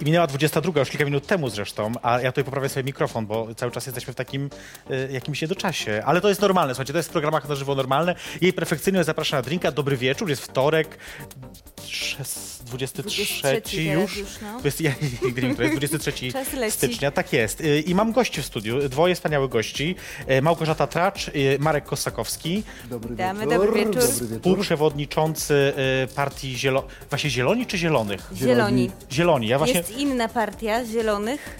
I minęła 22, już kilka minut temu zresztą, a ja tutaj poprawię sobie mikrofon, bo cały czas jesteśmy w takim y, jakimś niedoczasie. Ale to jest normalne, słuchajcie, to jest w programach na żywo normalne. Jej perfekcyjność zaprasza na drinka. Dobry wieczór, jest wtorek, szes- 23 23 już. już, no. Jest, ja nigdy nie wiem, to jest 23 Czas leci. stycznia, tak jest. Y, I mam gości w studiu, dwoje wspaniałych gości. Y, Małgorzata Tracz, y, Marek Kosakowski, Dobry Witamy, wieczór. dobry wieczór. Współprzewodniczący y, partii Zielo... Właśnie Zieloni czy Zielonych? Zieloni. Zieloni, ja właśnie... Jest inna partia zielonych,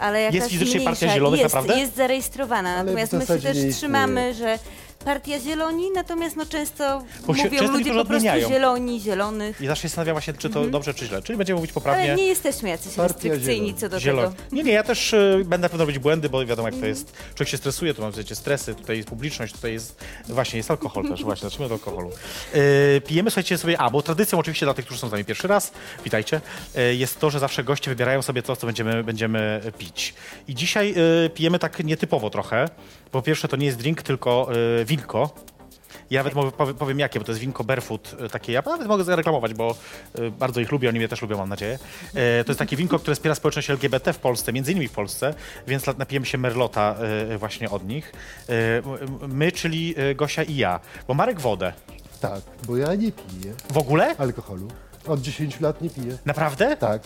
ale jakaś Jest fizycznie mniejsza. partia Zielonych, jest, naprawdę? Jest zarejestrowana, Ale w natomiast my się zasadzie też nie istnieje. trzymamy, że partia Zieloni, natomiast no często Bo się- mówią często ludzie niektórzy po prostu odmieniają. Zieloni, Zielonych. I zawsze się zastanawiam właśnie, czy to dobrze, czy źle. Czyli będziemy mówić poprawnie. Ale nie jesteśmy jacyś Partia restrykcyjni Zieloni. co do Zieloni. tego. Nie, nie, ja też y, będę na pewno robić błędy, bo wiadomo jak to jest. Człowiek się stresuje, tu mam wiecie, stresy, tutaj jest publiczność, tutaj jest, właśnie jest alkohol też, właśnie, zacznijmy od alkoholu. Y, pijemy, słuchajcie sobie, a, bo tradycją oczywiście dla tych, którzy są z nami pierwszy raz, witajcie, y, jest to, że zawsze goście wybierają sobie to, co będziemy, będziemy pić. I dzisiaj y, pijemy tak nietypowo trochę. Po pierwsze, to nie jest drink, tylko y, winko. Ja nawet mogę, powiem, powiem jakie, bo to jest winko Barefoot, e, takie, ja nawet mogę zareklamować, bo e, bardzo ich lubię, oni mnie też lubią, mam nadzieję. E, to jest takie winko, które wspiera społeczność LGBT w Polsce, między innymi w Polsce, więc lat- napijemy się Merlota e, właśnie od nich. E, my, czyli Gosia i ja, bo Marek wodę. Tak, bo ja nie piję W ogóle? alkoholu. Od 10 lat nie piję. Naprawdę? Tak,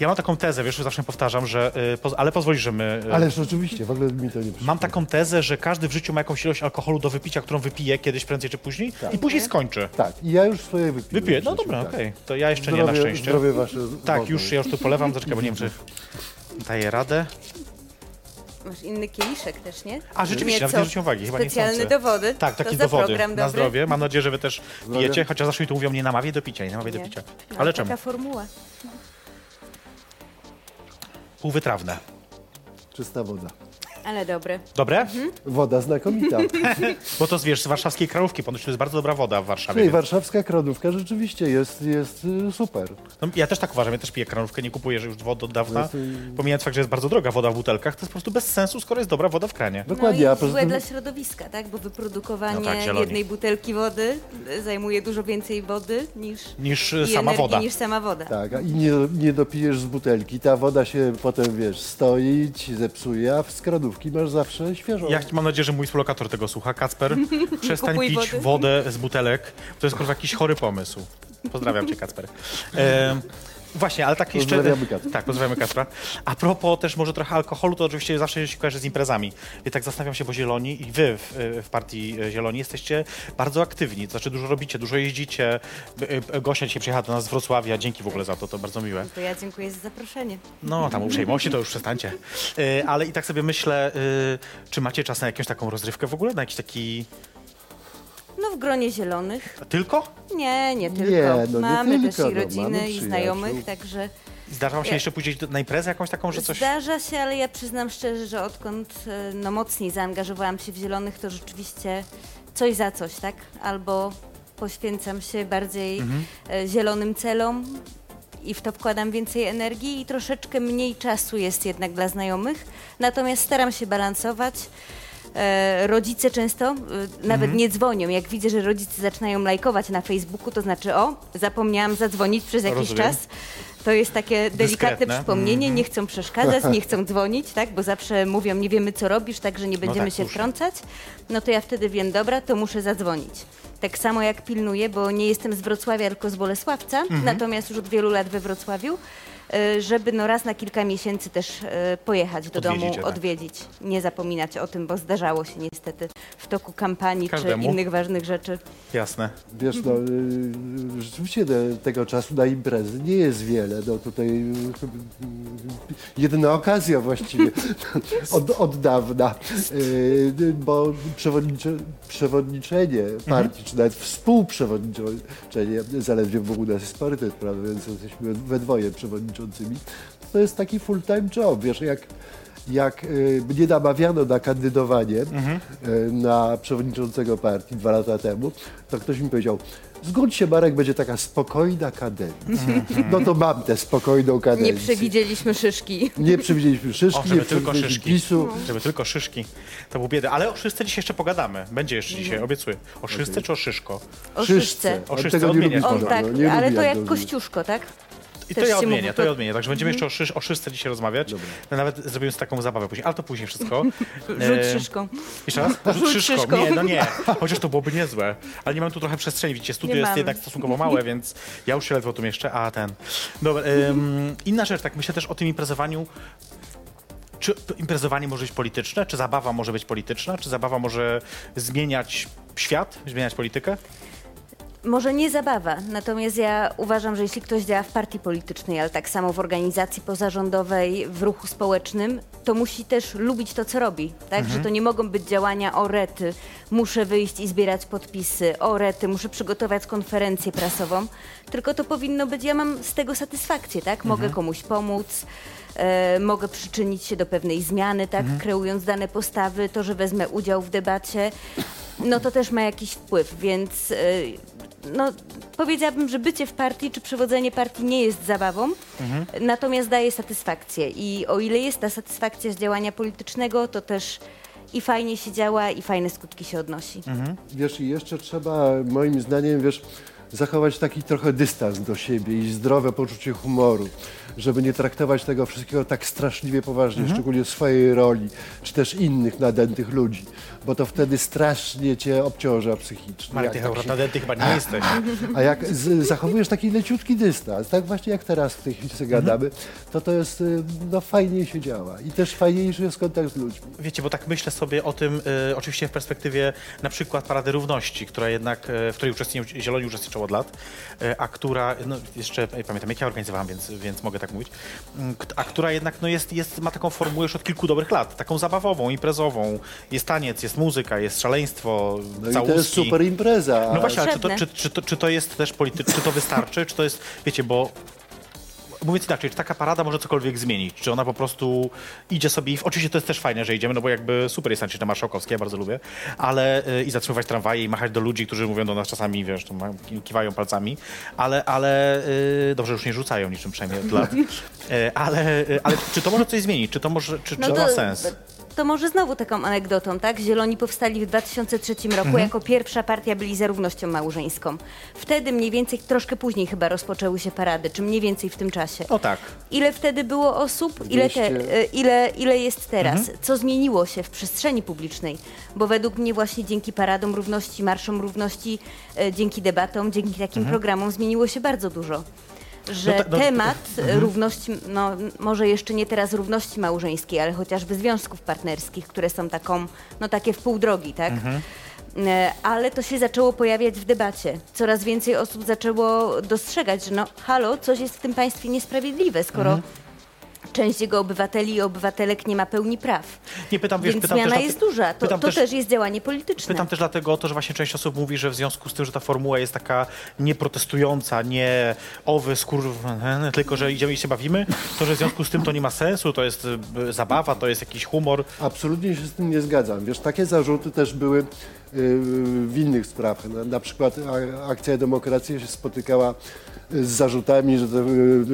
Ja mam taką tezę, wiesz, zawsze powtarzam, że, e, poz- ale pozwolisz, że my... e, ależ oczywiście, w ogóle mi to nie przyszło. Mam taką tezę, że każdy w życiu ma jakąś ilość alkoholu do wypicia, którą wypije kiedyś prędzej czy później i później skończy. Tak, i ja już swoje wypiłem. Wypiję, no dobra, tak. okej. To ja jeszcze nie Zdrowie, na szczęście. Zdrowie wasze. Tak, wodne. już ja już tu polewam, zaczekaj, bo nie wiem, czy daję radę. Masz inny kieliszek też, nie? A rzeczywiście, nawet nie zwróciłem uwagi, chyba nie Specjalny do wody. Tak, taki to do wody, na dobry. zdrowie. Mam nadzieję, że wy też Zdrowie. pijecie, chociaż zawsze mi tu mówią, nie namawiaj do picia, nie namawiaj do Nie. picia. No, Ale czemu? Taka formuła. Półwytrawne. Czysta woda. Ale dobre. Dobre? Mhm. Woda znakomita. Bo to wiesz, z warszawskiej krajówki, ponoć to jest bardzo dobra woda w Warszawie. Czyli więc- warszawska kranówka rzeczywiście jest, jest y, super. No, ja też tak uważam, ja też piję kranówkę, nie kupuję że już wody od dawna. Jest, y- Pomijając fakt, że jest bardzo droga woda w butelkach, to jest po prostu bez sensu, skoro jest dobra woda w kranie. Dokładnie, no i poza złe tym dla środowiska, tak? Bo wyprodukowanie No tak, zieloni. jednej butelki wody y, zajmuje dużo więcej wody niż, Niż i y, sama energii, woda. niż sama woda. Tak, a i nie, nie dopijesz z butelki. Ta woda się potem, wiesz, stoi, ci zepsuje, a z kranówki masz zawsze świeżą. Ja mam nadzieję, że mój współlokator tego słucha. Kacper, przestań Kupuj pić wody. wodę z butelek. To jest kurwa jakiś chory pomysł. Pozdrawiam cię, Kacper. E, właśnie, ale tak jeszcze... Pozdrawiamy Kacpra. Tak, pozdrawiamy Kacpra. A propos też może trochę alkoholu, to oczywiście zawsze się kojarzy z imprezami. I tak zastanawiam się, bo Zieloni i wy w, w partii Zieloni jesteście bardzo aktywni. To znaczy dużo robicie, dużo jeździcie. E, e, Gosia dzisiaj przyjechała do nas z Wrocławia. Dzięki w ogóle za to, to bardzo miłe. To ja dziękuję za zaproszenie. No, tam uprzejmości to już przestańcie. E, ale i tak sobie myślę, e, czy macie czas na jakąś taką rozrywkę w ogóle? Na jakiś taki... No w gronie zielonych. Tylko? Nie, nie tylko. no nie mamy tylko, też i no, rodziny, mamy i przyjaciół. znajomych, także Zdarza wam się Ja- jeszcze pójść na imprezę jakąś taką, że coś... zdarza się, ale ja przyznam szczerze, że odkąd e, no, mocniej zaangażowałam się w zielonych, to rzeczywiście coś za coś, tak? Albo poświęcam się bardziej Mhm. e, zielonym celom i w to wkładam więcej energii i troszeczkę mniej czasu jest jednak dla znajomych. Natomiast staram się balansować. E, rodzice często e, nawet Mhm. nie dzwonią. Jak widzę, że rodzice zaczynają lajkować na Facebooku, to znaczy o, zapomniałam zadzwonić przez jakiś Rozumiem. czas. To jest takie delikatne Dyskretne. przypomnienie, Mhm. nie chcą przeszkadzać, nie chcą dzwonić, tak? Bo zawsze mówią, nie wiemy co robisz, także nie będziemy tak, się muszę. wtrącać. No to ja wtedy wiem, dobra, to muszę zadzwonić. Tak samo jak pilnuję, bo nie jestem z Wrocławia, tylko z Bolesławca, Mhm. natomiast już od wielu lat we Wrocławiu, y, żeby no raz na kilka miesięcy też y, pojechać do domu, Odwiedzić, tak. odwiedzić. Nie zapominać o tym, bo zdarzało się niestety w toku kampanii Każdemu. czy innych ważnych rzeczy. Jasne. Wiesz, no, y, rzeczywiście te, tego czasu na imprezy nie jest wiele. No tutaj y, jedna okazja właściwie od, od dawna, y, bo przewodnicze, przewodniczenie partii, czy nawet współprzewodniczenie, zaledwie w ogóle jest parytet, prawda, więc jesteśmy we dwoje przewodniczącymi, to jest taki full-time job, wiesz, jak jak y, mnie namawiano na kandydowanie Mhm. na przewodniczącego partii dwa lata temu, to ktoś mi powiedział, zgódź się Marek, będzie taka spokojna kadencja. No to mam tę spokojną kadencję. Nie przewidzieliśmy szyszki. Nie przewidzieliśmy O, szyszki, żeby nie tylko przewidzieliśmy szyszki. PiSu. Żeby tylko szyszki. To był biedy. Ale o szyszce dzisiaj jeszcze pogadamy. Będzie jeszcze Mhm. dzisiaj, obiecuję. O szyszce czy o szyszko? O Szyszce. szyszce. O szyszce tego nie odmieniasz może. tak, no, nie ale to jak lubi. kościuszko, tak? I to ja odmienię, to ja odmienię. Także będziemy jeszcze o, szysz, o szyszce dzisiaj rozmawiać. No, nawet zrobimy taką zabawę później, ale to później wszystko. Rzuć E, szyszką. Jeszcze raz? Rzut Rzuć szyszką. szyszką. Nie, no nie. Chociaż to byłoby niezłe. Ale nie mam tu trochę przestrzeni. Widzicie, studio Nie jest mamy. jednak stosunkowo małe, więc ja już się ledwo tu mieszczę, a ten... Dobra, inna rzecz, tak myślę też o tym imprezowaniu. Czy imprezowanie może być polityczne? Czy zabawa może być polityczna? Czy zabawa może zmieniać świat, zmieniać politykę? Może nie zabawa, natomiast ja uważam, że jeśli ktoś działa w partii politycznej, ale tak samo w organizacji pozarządowej, w ruchu społecznym, to musi też lubić to, co robi. Tak? Że to nie mogą być działania o rety, muszę wyjść i zbierać podpisy, o rety, muszę przygotować konferencję prasową, tylko to powinno być, ja mam z tego satysfakcję, tak? Mogę komuś pomóc, e, mogę przyczynić się do pewnej zmiany, tak? Kreując dane postawy, to, że wezmę udział w debacie, no to też ma jakiś wpływ, więc e, no, powiedziałabym, że bycie w partii czy przewodzenie partii nie jest zabawą, natomiast daje satysfakcję. I o ile jest ta satysfakcja z działania politycznego, to też i fajnie się działa, i fajne skutki się odnosi. Wiesz, i jeszcze trzeba, moim zdaniem, wiesz, zachować taki trochę dystans do siebie i zdrowe poczucie humoru, żeby nie traktować tego wszystkiego tak straszliwie poważnie, Mhm. szczególnie swojej roli, czy też innych nadętych ludzi, bo to wtedy strasznie cię obciąża psychicznie. Marek, Jak ty tak się- chyba nie jesteś. a jak z, zachowujesz taki leciutki dystans, tak właśnie jak teraz w tej chwili gadamy, to to jest, y, no fajniej się działa i też fajniejszy jest kontakt z ludźmi. Wiecie, bo tak myślę sobie o tym, e, oczywiście w perspektywie na przykład Parady Równości, która jednak, e, w której uczestniczył, Zieloni uczestniczą od lat, e, a która, no jeszcze e, pamiętam jak ja organizowałam, więc, więc mogę tak mówić, m, kt- a która jednak no jest, jest, ma taką formułę już od kilku dobrych lat, taką zabawową, imprezową. Jest taniec, jest muzyka, jest szaleństwo, No całuski. i to jest super impreza. No właśnie, ale czy to, czy, czy, to, czy to jest też polityczne, czy to wystarczy, czy to jest, wiecie, bo mówiąc inaczej, czy taka parada może cokolwiek zmienić? Czy ona po prostu idzie sobie i oczywiście to jest też fajne, że idziemy, no bo jakby super jest tańczyć na Marszałkowskiej, ja bardzo lubię, ale y, i zatrzymywać tramwaje i machać do ludzi, którzy mówią do nas czasami, wiesz, to ma- kiwają palcami, ale, ale y, dobrze, już nie rzucają niczym przynajmniej od lat, y, ale, y, ale czy to może coś zmienić? Czy to może, czy, czy to ma sens? To może znowu taką anegdotą, tak? Zieloni powstali w 2003 roku Mhm. jako pierwsza partia byli za równością małżeńską. Wtedy mniej więcej, troszkę później chyba rozpoczęły się parady, czy mniej więcej w tym czasie. No tak. Ile wtedy było osób? Ile, te, 200. e, ile, ile jest teraz? Mhm. Co zmieniło się w przestrzeni publicznej? Bo według mnie właśnie dzięki paradom równości, marszom równości, e, dzięki debatom, dzięki takim programom zmieniło się bardzo dużo. Że Mhm. No ta- no- temat e, równości, no może jeszcze nie teraz równości małżeńskiej, ale chociażby związków partnerskich, które są taką, no takie w pół drogi, tak? Mhm. E, Ale to się zaczęło pojawiać w debacie. Coraz więcej osób zaczęło dostrzegać, że no halo, coś jest w tym państwie niesprawiedliwe, skoro Mhm. Część jego obywateli i obywatelek nie ma pełni praw. Nie pytam, wiesz, Więc pytam zmiana też, jest duża. To, pytam to też- też, jest działanie polityczne. Pytam też dlatego o to, że właśnie część osób mówi, że w związku z tym, że ta formuła jest taka nieprotestująca, nie owy skur, tylko że idziemy i się bawimy, to że w związku z tym to nie ma sensu, to jest y, zabawa, to jest jakiś humor. Absolutnie się z tym nie zgadzam. Wiesz, takie zarzuty też były w innych sprawach. Na, na przykład Akcja Demokracji się spotykała z zarzutami, że te,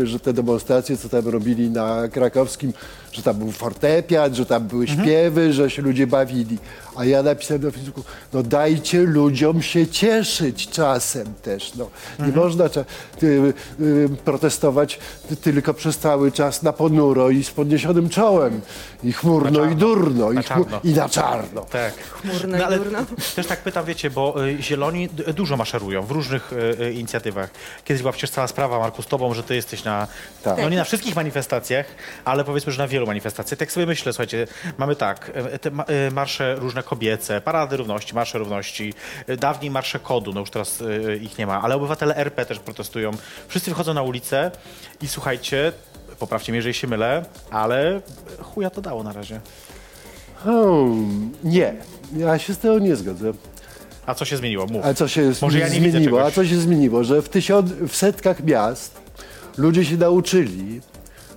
y, że te demonstracje, co tam robili na krakowskim, że tam był fortepian, że tam były śpiewy, że się ludzie bawili. A ja napisałem na Facebooku, no dajcie ludziom się cieszyć czasem też. No. Nie można cza- ty, y, protestować ty- tylko przez cały czas na ponuro i z podniesionym czołem. I chmurno, Na i durno, Na i, chmu- czarno. i na czarno. Tak. Chmurno i ale durno. też tak pytam, wiecie, bo y, zieloni d- dużo maszerują w różnych y, y, inicjatywach. Kiedyś była przecież cała sprawa, Marku, z tobą, że ty jesteś na, Tak. no nie na wszystkich manifestacjach, ale powiedzmy, że na wielu manifestacjach. Tak sobie myślę, słuchajcie, mamy tak, y, te y, marsze różne kobiece, parady równości, marsze równości, y, dawniej marsze kodu, no już teraz ich nie ma, ale obywatele RP też protestują. Wszyscy wychodzą na ulicę i słuchajcie, poprawcie mnie, jeżeli się mylę, ale chuja to dało na razie. Hmm, nie, ja się z tego nie zgodzę. A co się zmieniło? Mów. A co się Może ja nie widzę zmieniło? A co się zmieniło? Że w, tysiąc, w setkach miast ludzie się nauczyli,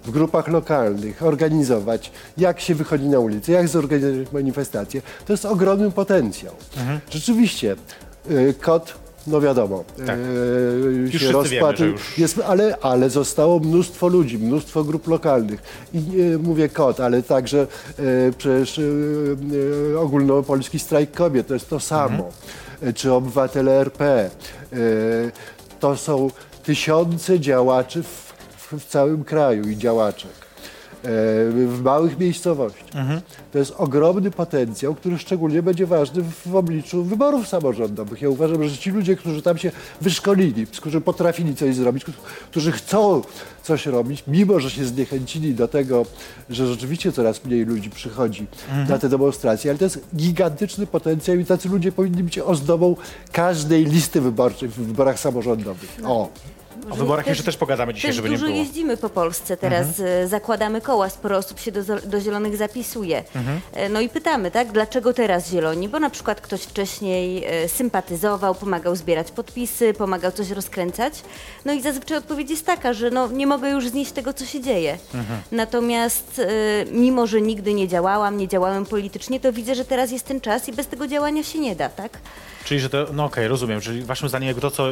w grupach lokalnych organizować, jak się wychodzi na ulicę, jak zorganizować manifestacje, to jest ogromny potencjał. Rzeczywiście, y, kot, no wiadomo, Tak. y, Już się rozpadł, już- jest, ale, ale zostało mnóstwo ludzi, mnóstwo grup lokalnych. I e, mówię kot, ale także e, przecież e, e, ogólnopolski strajk kobiet to jest to samo. E, Czy obywatele RP. E, to są tysiące działaczy w, w, całym kraju i działaczek. E, w małych miejscowościach. To jest ogromny potencjał, który szczególnie będzie ważny w, w obliczu wyborów samorządowych. Ja uważam, że ci ludzie, którzy tam się wyszkolili, którzy potrafili coś zrobić, którzy chcą coś robić, mimo że się zniechęcili do tego, że rzeczywiście coraz mniej ludzi przychodzi na te demonstracje, ale to jest gigantyczny potencjał i tacy ludzie powinni być ozdobą każdej listy wyborczej w wyborach samorządowych. O, O wyborach jeszcze też pogadamy dzisiaj, też żeby nie dużo było. jeździmy po Polsce teraz, e, zakładamy koła, sporo osób się do, do zielonych zapisuje. E, No i pytamy, tak, dlaczego teraz zieloni? Bo na przykład ktoś wcześniej e, sympatyzował, pomagał zbierać podpisy, pomagał coś rozkręcać. No i zazwyczaj odpowiedź jest taka, że no, nie mogę już znieść tego, co się dzieje. Natomiast e, mimo, że nigdy nie działałam, nie działałem politycznie, to widzę, że teraz jest ten czas i bez tego działania się nie da, tak? Czyli, że to, no okej, rozumiem, czyli waszym zdaniem jakby to, co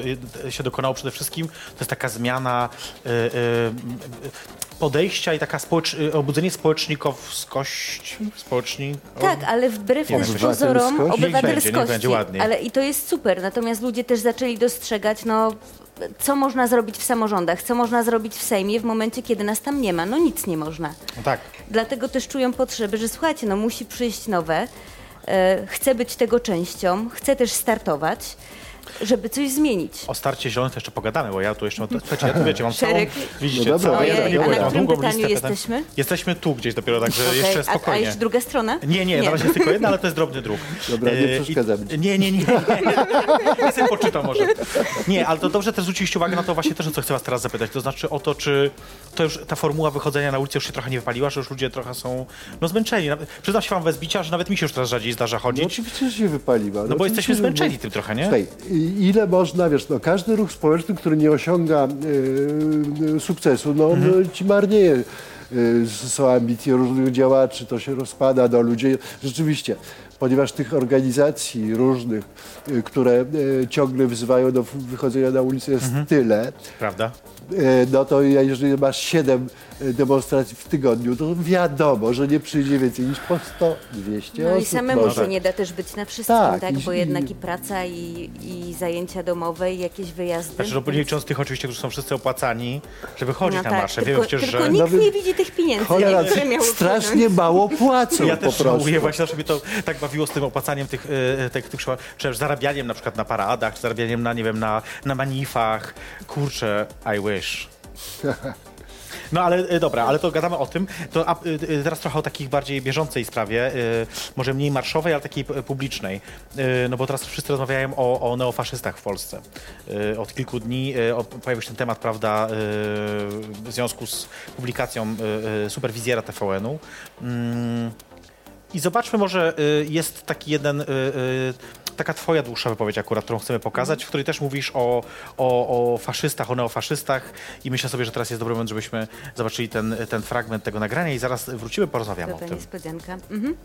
się dokonało przede wszystkim, to jest taka zmiana y, y, podejścia i taka społecz, y, obudzenie społecznikowskości, społeczni... Tak, ale wbrew Nie też pozorom będzie, obywatelskości. niech będzie ładniej. Ale i to jest super. Natomiast ludzie też zaczęli dostrzegać, no co można zrobić w samorządach, co można zrobić w Sejmie w momencie, kiedy nas tam nie ma. No nic nie można. No tak. Dlatego też czują potrzeby, że słuchajcie, no musi przyjść nowe. E, chcę być tego częścią, chcę też startować, żeby coś zmienić. O starcie zielonych to jeszcze pogadamy, bo ja tu jeszcze, słuchajcie, ja tu wiecie, mam całą, widzicie, No dobra, całą, ja nie a na którym długą pytaniu listę pytań. jesteśmy? Jesteśmy tu gdzieś dopiero, także Okej, jeszcze a, a spokojnie. jeszcze druga strona? Nie, nie, na razie jest tylko jedna, ale to jest drobny druk. Dobra, nie E, przeszkadzam ci. Nie, nie, nie. Ja sobie poczytam może. Nie, ale to dobrze też zwróciliście uwagę na to właśnie też, o co chcę was teraz zapytać. To znaczy o to, czy to już ta formuła wychodzenia na ulicę już się trochę nie wypaliła, że już ludzie trochę są no, zmęczeni. Nawet- Przyznam się wam bez bicia, że nawet mi się już teraz rzadziej zdarza no chodzić. oczywiście, że się wypaliła. No bo oczywiście, jesteśmy zmęczeni tym trochę, nie? Słuchaj, ile można, wiesz, no, każdy ruch społeczny, który nie osiąga y, sukcesu, no, Mhm. no ci marnieje. Y, są ambicje różnych działaczy, to się rozpada, no ludzie, rzeczywiście, ponieważ tych organizacji różnych, y, które y, ciągle wzywają do wychodzenia na ulicę jest Mhm. tyle, Prawda? E, no to jeżeli masz 7 demonstracji w tygodniu, to wiadomo, że nie przyjdzie więcej niż po 100, 200 No osób. i samemu może. się nie da też być na wszystkim, Tak, tak? i- Bo i- jednak i praca, i, i zajęcia domowe, i jakieś wyjazdy. Znaczy, no, nie licząc tych oczywiście, którzy są wszyscy opłacani, żeby chodzić No na tak, marsze. tylko, Wiemy przecież, tylko że... nikt Nawet- nie widzi tych pieniędzy, Cholera, strasznie mało płacą Ja po też prostu. żałuję właśnie, zawsze mnie to tak bawiło z tym opłacaniem tych, e, tych, tych szła- przecież zarabianiem na przykład na paradach, czy zarabianiem na, nie wiem, na, na manifach. Kurczę, I wish. No ale e, dobra, ale to gadamy o tym. To a, e, teraz trochę o takich bardziej bieżącej sprawie, może mniej marszowej, ale takiej publicznej. No bo teraz wszyscy rozmawiają o, o neofaszystach w Polsce. Od kilku dni pojawił się ten temat, prawda, w związku z publikacją superwizjera TVN-u. I zobaczmy, może y, jest taki jeden, y, y, taka twoja dłuższa wypowiedź akurat, którą chcemy pokazać, w której też mówisz o, o, o faszystach, o neofaszystach i myślę sobie, że teraz jest dobry moment, żebyśmy zobaczyli ten, ten fragment tego nagrania i zaraz wrócimy, porozmawiamy o tym. niespodzianka. Mhm.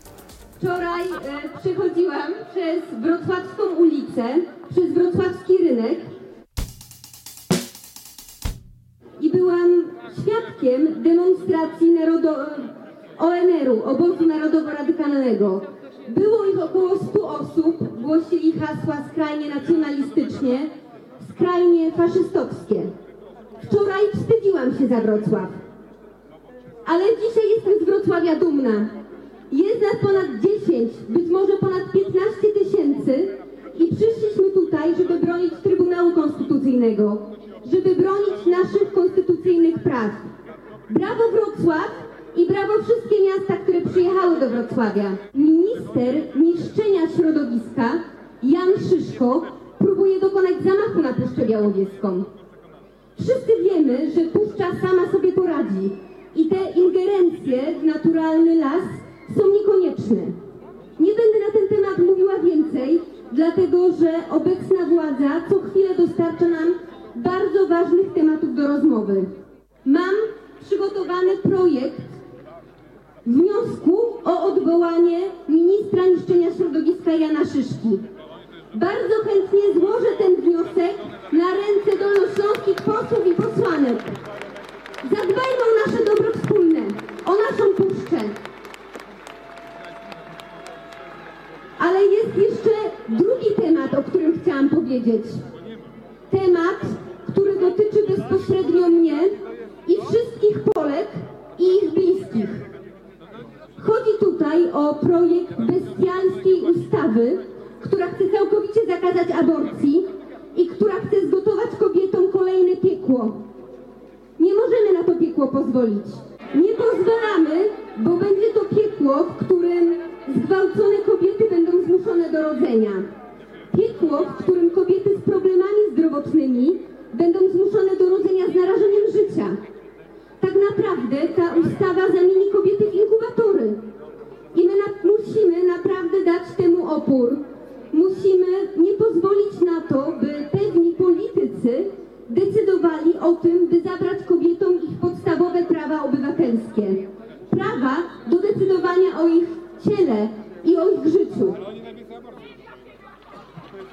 Wczoraj e, przechodziłam przez Wrocławską ulicę, przez Wrocławski rynek i byłam świadkiem demonstracji narodo- ONR-u, Obozu Narodowo-Radykalnego. Było ich około 100 osób, głosili hasła skrajnie nacjonalistycznie, skrajnie faszystowskie. Wczoraj wstydziłam się za Wrocław. Ale dzisiaj jestem z Wrocławia dumna. Jest nas ponad 10, być może ponad 15 tysięcy i przyszliśmy tutaj, żeby bronić Trybunału Konstytucyjnego, żeby bronić naszych konstytucyjnych praw. Brawo Wrocław i brawo wszystkie miasta, które przyjechały do Wrocławia. Minister niszczenia środowiska, Jan Szyszko, próbuje dokonać zamachu na Puszczę Białowieską. Wszyscy wiemy, że puszcza sama sobie poradzi i te ingerencje w naturalny las są niekonieczne. Nie będę na ten temat mówiła więcej, dlatego że obecna władza co chwilę dostarcza nam bardzo ważnych tematów do rozmowy. Mam przygotowany projekt wniosku o odwołanie ministra niszczenia środowiska Jana Szyszki. Bardzo chętnie złożę ten wniosek na ręce dolnośląskich posłów i posłanek. Zadbajmy o nasze dobro wspólne, o naszą puszczę. Ale jest jeszcze drugi temat, o którym chciałam powiedzieć. Temat, który dotyczy bezpośrednio mnie i wszystkich Polek i ich bliskich. Chodzi tutaj o projekt bestialskiej ustawy, która chce całkowicie zakazać aborcji i która chce zgotować kobietom kolejne piekło. Nie możemy na to piekło pozwolić. Nie pozwalamy, bo będzie to piekło, w którym zgwałcone kobiety będą zmuszone do rodzenia. Piekło, w którym kobiety z problemami zdrowotnymi będą zmuszone do rodzenia z narażeniem życia. Tak naprawdę ta ustawa zamieni kobiety w inkubatory. I my na, musimy naprawdę dać temu opór. Musimy nie pozwolić na to, by pewni politycy decydowali o tym, by zabrać kobietom ich podstawowe prawa obywatelskie. Prawa do decydowania o ich ciele i o ich życiu.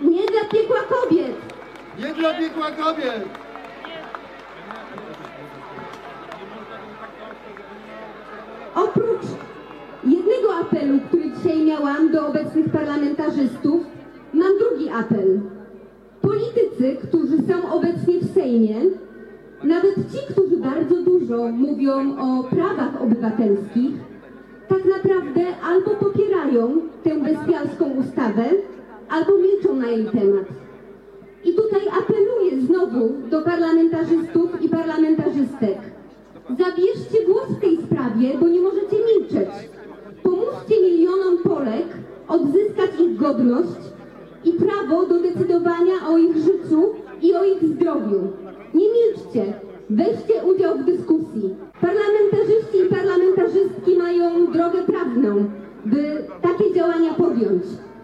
Nie dla piekła kobiet! Nie dla piekła kobiet! Oprócz jednego apelu, który dzisiaj miałam do obecnych parlamentarzystów, mam drugi apel. Politycy, którzy są obecnie w Sejmie, nawet ci, którzy bardzo dużo mówią o prawach obywatelskich, tak naprawdę albo popierają tę bestialską ustawę, albo milczą na jej temat. I tutaj apeluję znowu do parlamentarzystów i parlamentarzystek. Zabierzcie głos w tej sprawie, bo nie możecie milczeć. Pomóżcie milionom Polek odzyskać ich godność i prawo do decydowania o ich życiu i o ich zdrowiu. Nie milczcie. Weźcie udział w dyskusji. Parlamentarzyści i parlamentarzystki mają drogę prawną, by takie działania podjąć.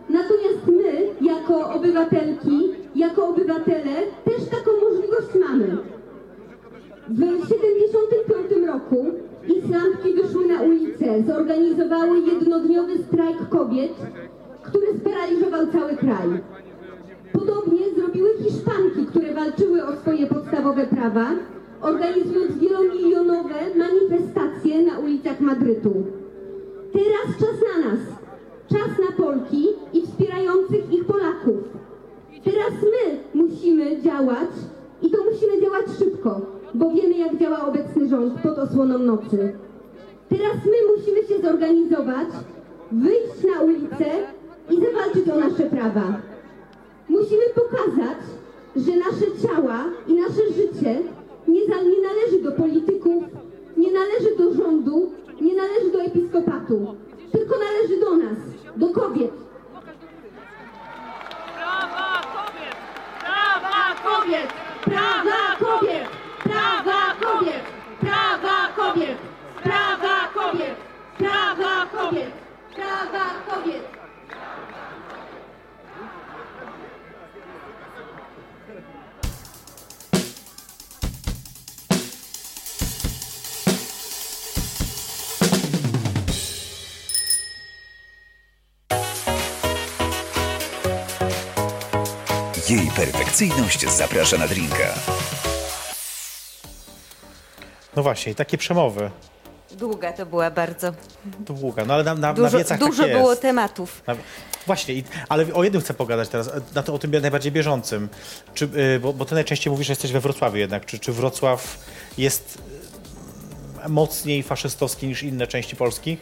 Natomiast my, jako obywatelki, jako obywatele, też taką możliwość mamy. W 1975 roku islamki wyszły na ulicę, zorganizowały jednodniowy strajk kobiet, który sparaliżował cały kraj. Podobnie zrobiły Hiszpanki, które walczyły o swoje podstawowe prawa, organizując wielomilionowe manifestacje na ulicach Madrytu. Teraz czas na nas, czas na Polki i wspierających ich Polaków. Teraz my musimy działać i to musimy działać szybko, bo wiemy jak działa obecny rząd pod osłoną nocy. Teraz my musimy się zorganizować, wyjść na ulicę i zawalczyć o nasze prawa. Musimy pokazać, że nasze ciała i nasze życie nie, za, nie należy do polityków, nie należy do rządu, nie należy do episkopatu, tylko należy do nas, do kobiet. Prawa kobiet! Prawa kobiet! Prawa kobiet! Prawa kobiet! Prawa kobiet! Prawa kobiet! Prawa kobiet! Prawa kobiet! Jej perfekcyjność zaprasza na drinka. No właśnie, i takie przemowy. Długa to była bardzo. Długa, no ale na, na, na Dużo, wiecach dużo tak jest. było tematów. Na, właśnie, i, ale o jednym chcę pogadać teraz, na to, o tym najbardziej bieżącym. Czy, y, bo, bo ty najczęściej mówisz, że jesteś we Wrocławiu jednak. Czy, czy Wrocław jest y, mocniej faszystowski niż inne części Polski?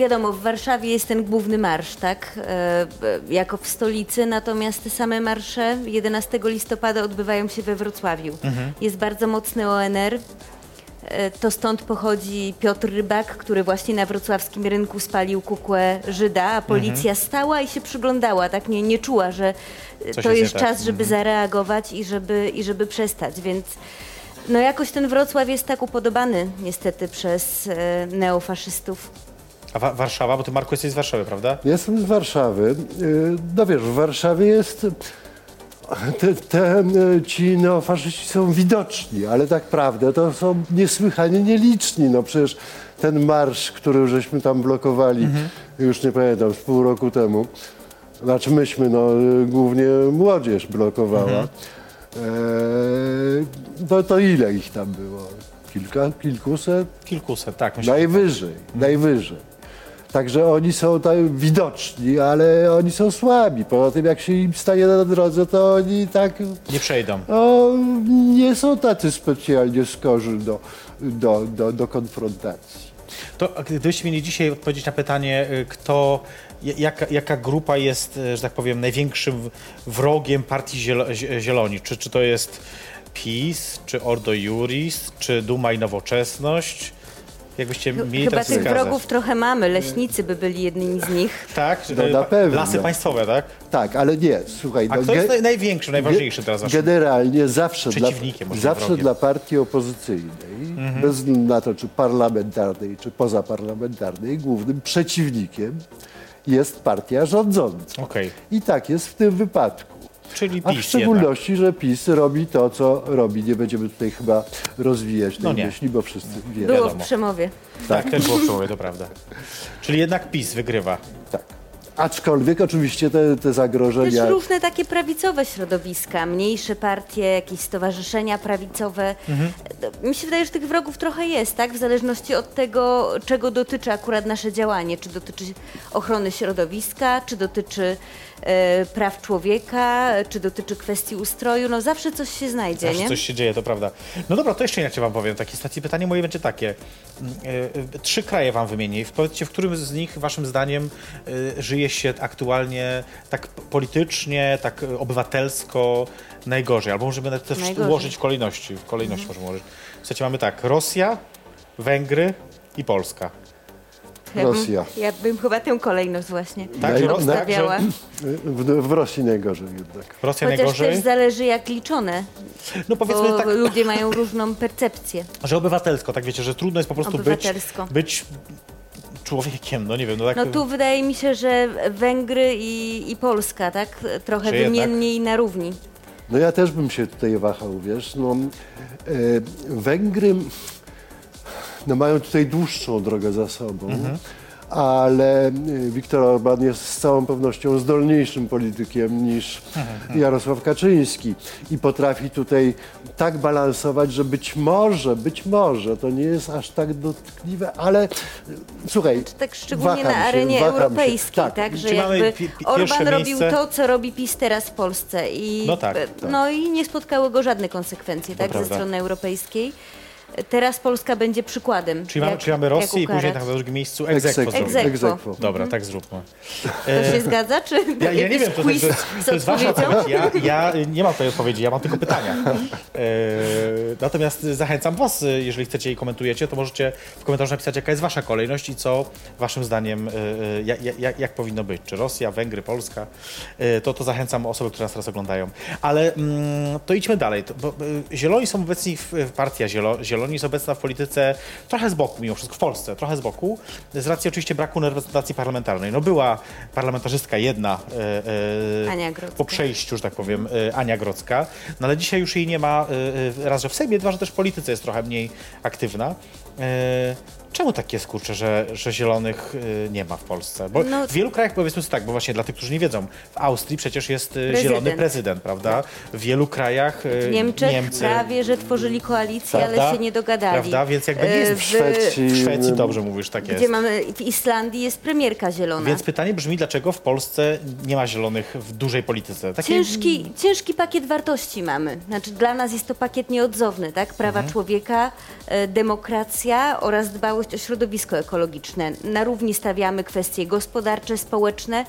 Wiadomo, w Warszawie jest ten główny marsz, tak? E, e, jako w stolicy, natomiast te same marsze 11 listopada odbywają się we Wrocławiu. Jest bardzo mocny ONR. E, To stąd pochodzi Piotr Rybak, który właśnie na wrocławskim rynku spalił kukłę Żyda, a policja stała i się przyglądała, tak nie, nie czuła, że Coś to jest jest tak. czas, żeby zareagować i żeby, i żeby przestać, więc no jakoś ten Wrocław jest tak upodobany niestety przez e, neofaszystów. A Wa- Warszawa, bo ty Marku jesteś z Warszawy, prawda? Jestem z Warszawy. Yy, No wiesz, w Warszawie jest te, te, e, ci neofaszyści są widoczni, ale tak prawdę to są niesłychanie nieliczni. No przecież ten marsz, który żeśmy tam blokowali, już nie pamiętam, z pół roku temu, znaczy myśmy, no e, głównie młodzież blokowała. E, to, to ile ich tam było? Kilka, kilkuset? Kilkuset, tak. Myślę, Najwyżej, najwyżej. Także oni są tak widoczni, ale oni są słabi. Poza tym, jak się im stanie na drodze, to oni tak nie przejdą. no, nie są tacy specjalnie skorzy do, do, do, do konfrontacji. To gdybyście mieli dzisiaj odpowiedzieć na pytanie, y, kto, jaka, jaka grupa jest, y, że tak powiem, największym wrogiem partii Zielo- Zie- Zieloni? Czy, czy to jest PiS, czy Ordo Juris, czy Duma i Nowoczesność? Jakbyście mieli Chyba tak tych wskazać. wrogów trochę mamy. Leśnicy by byli jednymi z nich. Tak? No, na pewno. Lasy państwowe, tak? Tak, ale nie, słuchaj. A no, kto jest naj, największy, najważniejszy teraz waszym? Generalnie zawsze, dla, Przeciwnikiem, może zawsze wrogiem. dla partii opozycyjnej, Mhm. bez względu na to, czy parlamentarnej, czy pozaparlamentarnej, głównym przeciwnikiem jest partia rządząca. Okej, I tak jest w tym wypadku. Czyli A w PiS jednak. szczególności, że PiS robi to, co robi. Nie będziemy tutaj chyba rozwijać tej No nie. myśli, bo wszyscy wiemy. Było w przemowie. Tak, też było przełomowe, to prawda. Czyli jednak PiS wygrywa. Tak. Aczkolwiek oczywiście te, te Też zagrożenia... różne takie prawicowe środowiska, mniejsze partie, jakieś stowarzyszenia prawicowe. Mi się wydaje, że tych wrogów trochę jest, tak? W zależności od tego, czego dotyczy akurat nasze działanie. Czy dotyczy ochrony środowiska, czy dotyczy e, praw człowieka, czy dotyczy kwestii ustroju. No zawsze coś się znajdzie, Zawsze nie? coś się dzieje, to prawda. No dobra, to jeszcze inaczej wam powiem. Takiej stacji pytanie moje będzie takie. Mm, e, e, Trzy kraje wam wymienię. Powiedzcie, w którym z nich waszym zdaniem e, żyje się aktualnie tak politycznie, tak obywatelsko najgorzej? Albo możemy nawet też Najgorzej. ułożyć w kolejności. W kolejności możemy ułożyć. Słuchajcie, mamy tak, Rosja, Węgry i Polska. Ja bym- Rosja. Ja bym chyba tę kolejność właśnie Tak, Ro- tak, stawiała. że W, w Rosji najgorzej jednak. Rosja Chociaż najgorzej. też zależy jak liczone, No powiedzmy bo tak, ludzie mają różną percepcję. że obywatelsko, tak wiecie, że trudno jest po prostu być, Obywatelsko. być człowiekiem, no nie wiem, no tak. No tu wydaje mi się, że Węgry i, i Polska, tak? Trochę jednak? wymiennie i na równi. No ja też bym się tutaj wahał, wiesz. No, e, Węgry no, mają tutaj dłuższą drogę za sobą, ale Viktor Orban jest z całą pewnością zdolniejszym politykiem niż Jarosław Kaczyński i potrafi tutaj tak balansować, że być może, być może to nie jest aż tak dotkliwe, ale e, słuchaj, Tak szczególnie waham na się, arenie się. europejskiej, tak, Tak. że jakby Orban robił miejsce. to, co robi PiS teraz w Polsce i No tak, e, tak. no i nie spotkały go żadne konsekwencje, tak, ze strony europejskiej. Teraz Polska będzie przykładem. Czyli mamy, jak- czyli mamy Rosję i później ukarać. tak na drugim miejscu Egzekwo. egzekwo. zrobimy. Egzekwo. Egzekwo. Dobra, tak zróbmy. To się zgadza, czy Ja, ja nie jakiś wiem, to, quiz jest, z to jest wasza odpowiedzią? odpowiedź. Ja, ja nie mam tej odpowiedzi, ja mam tylko pytania. E, natomiast zachęcam was, e, jeżeli chcecie i komentujecie, to możecie w komentarzu napisać, jaka jest wasza kolejność i co waszym zdaniem, e, e, jak, jak, jak powinno być. Czy Rosja, Węgry, Polska. E, to, to zachęcam osoby, które nas teraz oglądają. Ale mm, to idźmy dalej. To, bo, e, zieloni są obecni, w, partia Zielo, Zieloni jest obecna w polityce trochę z boku, mimo wszystko w Polsce, trochę z boku, z racji oczywiście braku reprezentacji parlamentarnej. No była parlamentarzystka jedna e, e, po przejściu, że tak powiem, e, Ania Grodzka, no ale dzisiaj już jej nie ma, e, raz, że w Sejmie, dwa, że też w polityce jest trochę mniej aktywna. Czemu tak jest, kurczę, że, że zielonych e, nie ma w Polsce? Bo No- w wielu krajach, powiedzmy sobie tak, bo właśnie dla tych, którzy nie wiedzą, w Austrii przecież jest Prezydent. zielony prezydent, prawda? W wielu krajach e, W Niemczech Niemcy, prawie, że tworzyli koalicję, Prawda? ale się nie dogadali. Prawda? Więc jakby nie jest w w Szwecji, w Szwecji dobrze mówisz, tak jest. Gdzie mamy, w Islandii jest premierka zielona. Więc pytanie brzmi, dlaczego w Polsce nie ma zielonych w dużej polityce? Takie- Ciężki, ciężki pakiet wartości mamy. Znaczy dla nas jest to pakiet nieodzowny, tak? Prawa Mhm. człowieka, e, demokracja oraz dbałość o środowisko ekologiczne. Na równi stawiamy kwestie gospodarcze, społeczne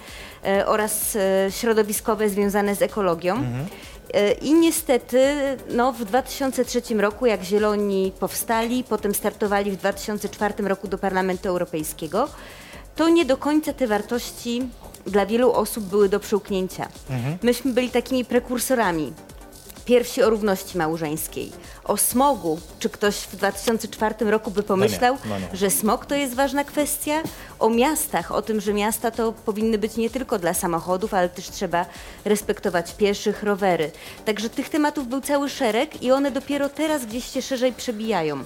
e, oraz e, środowiskowe związane z ekologią. Mhm. I niestety no, w 2003 roku, jak Zieloni powstali, potem startowali w 2004 roku do Parlamentu Europejskiego, to nie do końca te wartości dla wielu osób były do przełknięcia. Myśmy byli takimi prekursorami. Pierwsi o równości małżeńskiej. O smogu. Czy ktoś w 2004 roku by pomyślał, no nie. że smog to jest ważna kwestia? O miastach, o tym, że miasta to powinny być nie tylko dla samochodów, ale też trzeba respektować pieszych, rowery. Także tych tematów był cały szereg i one dopiero teraz gdzieś się szerzej przebijają.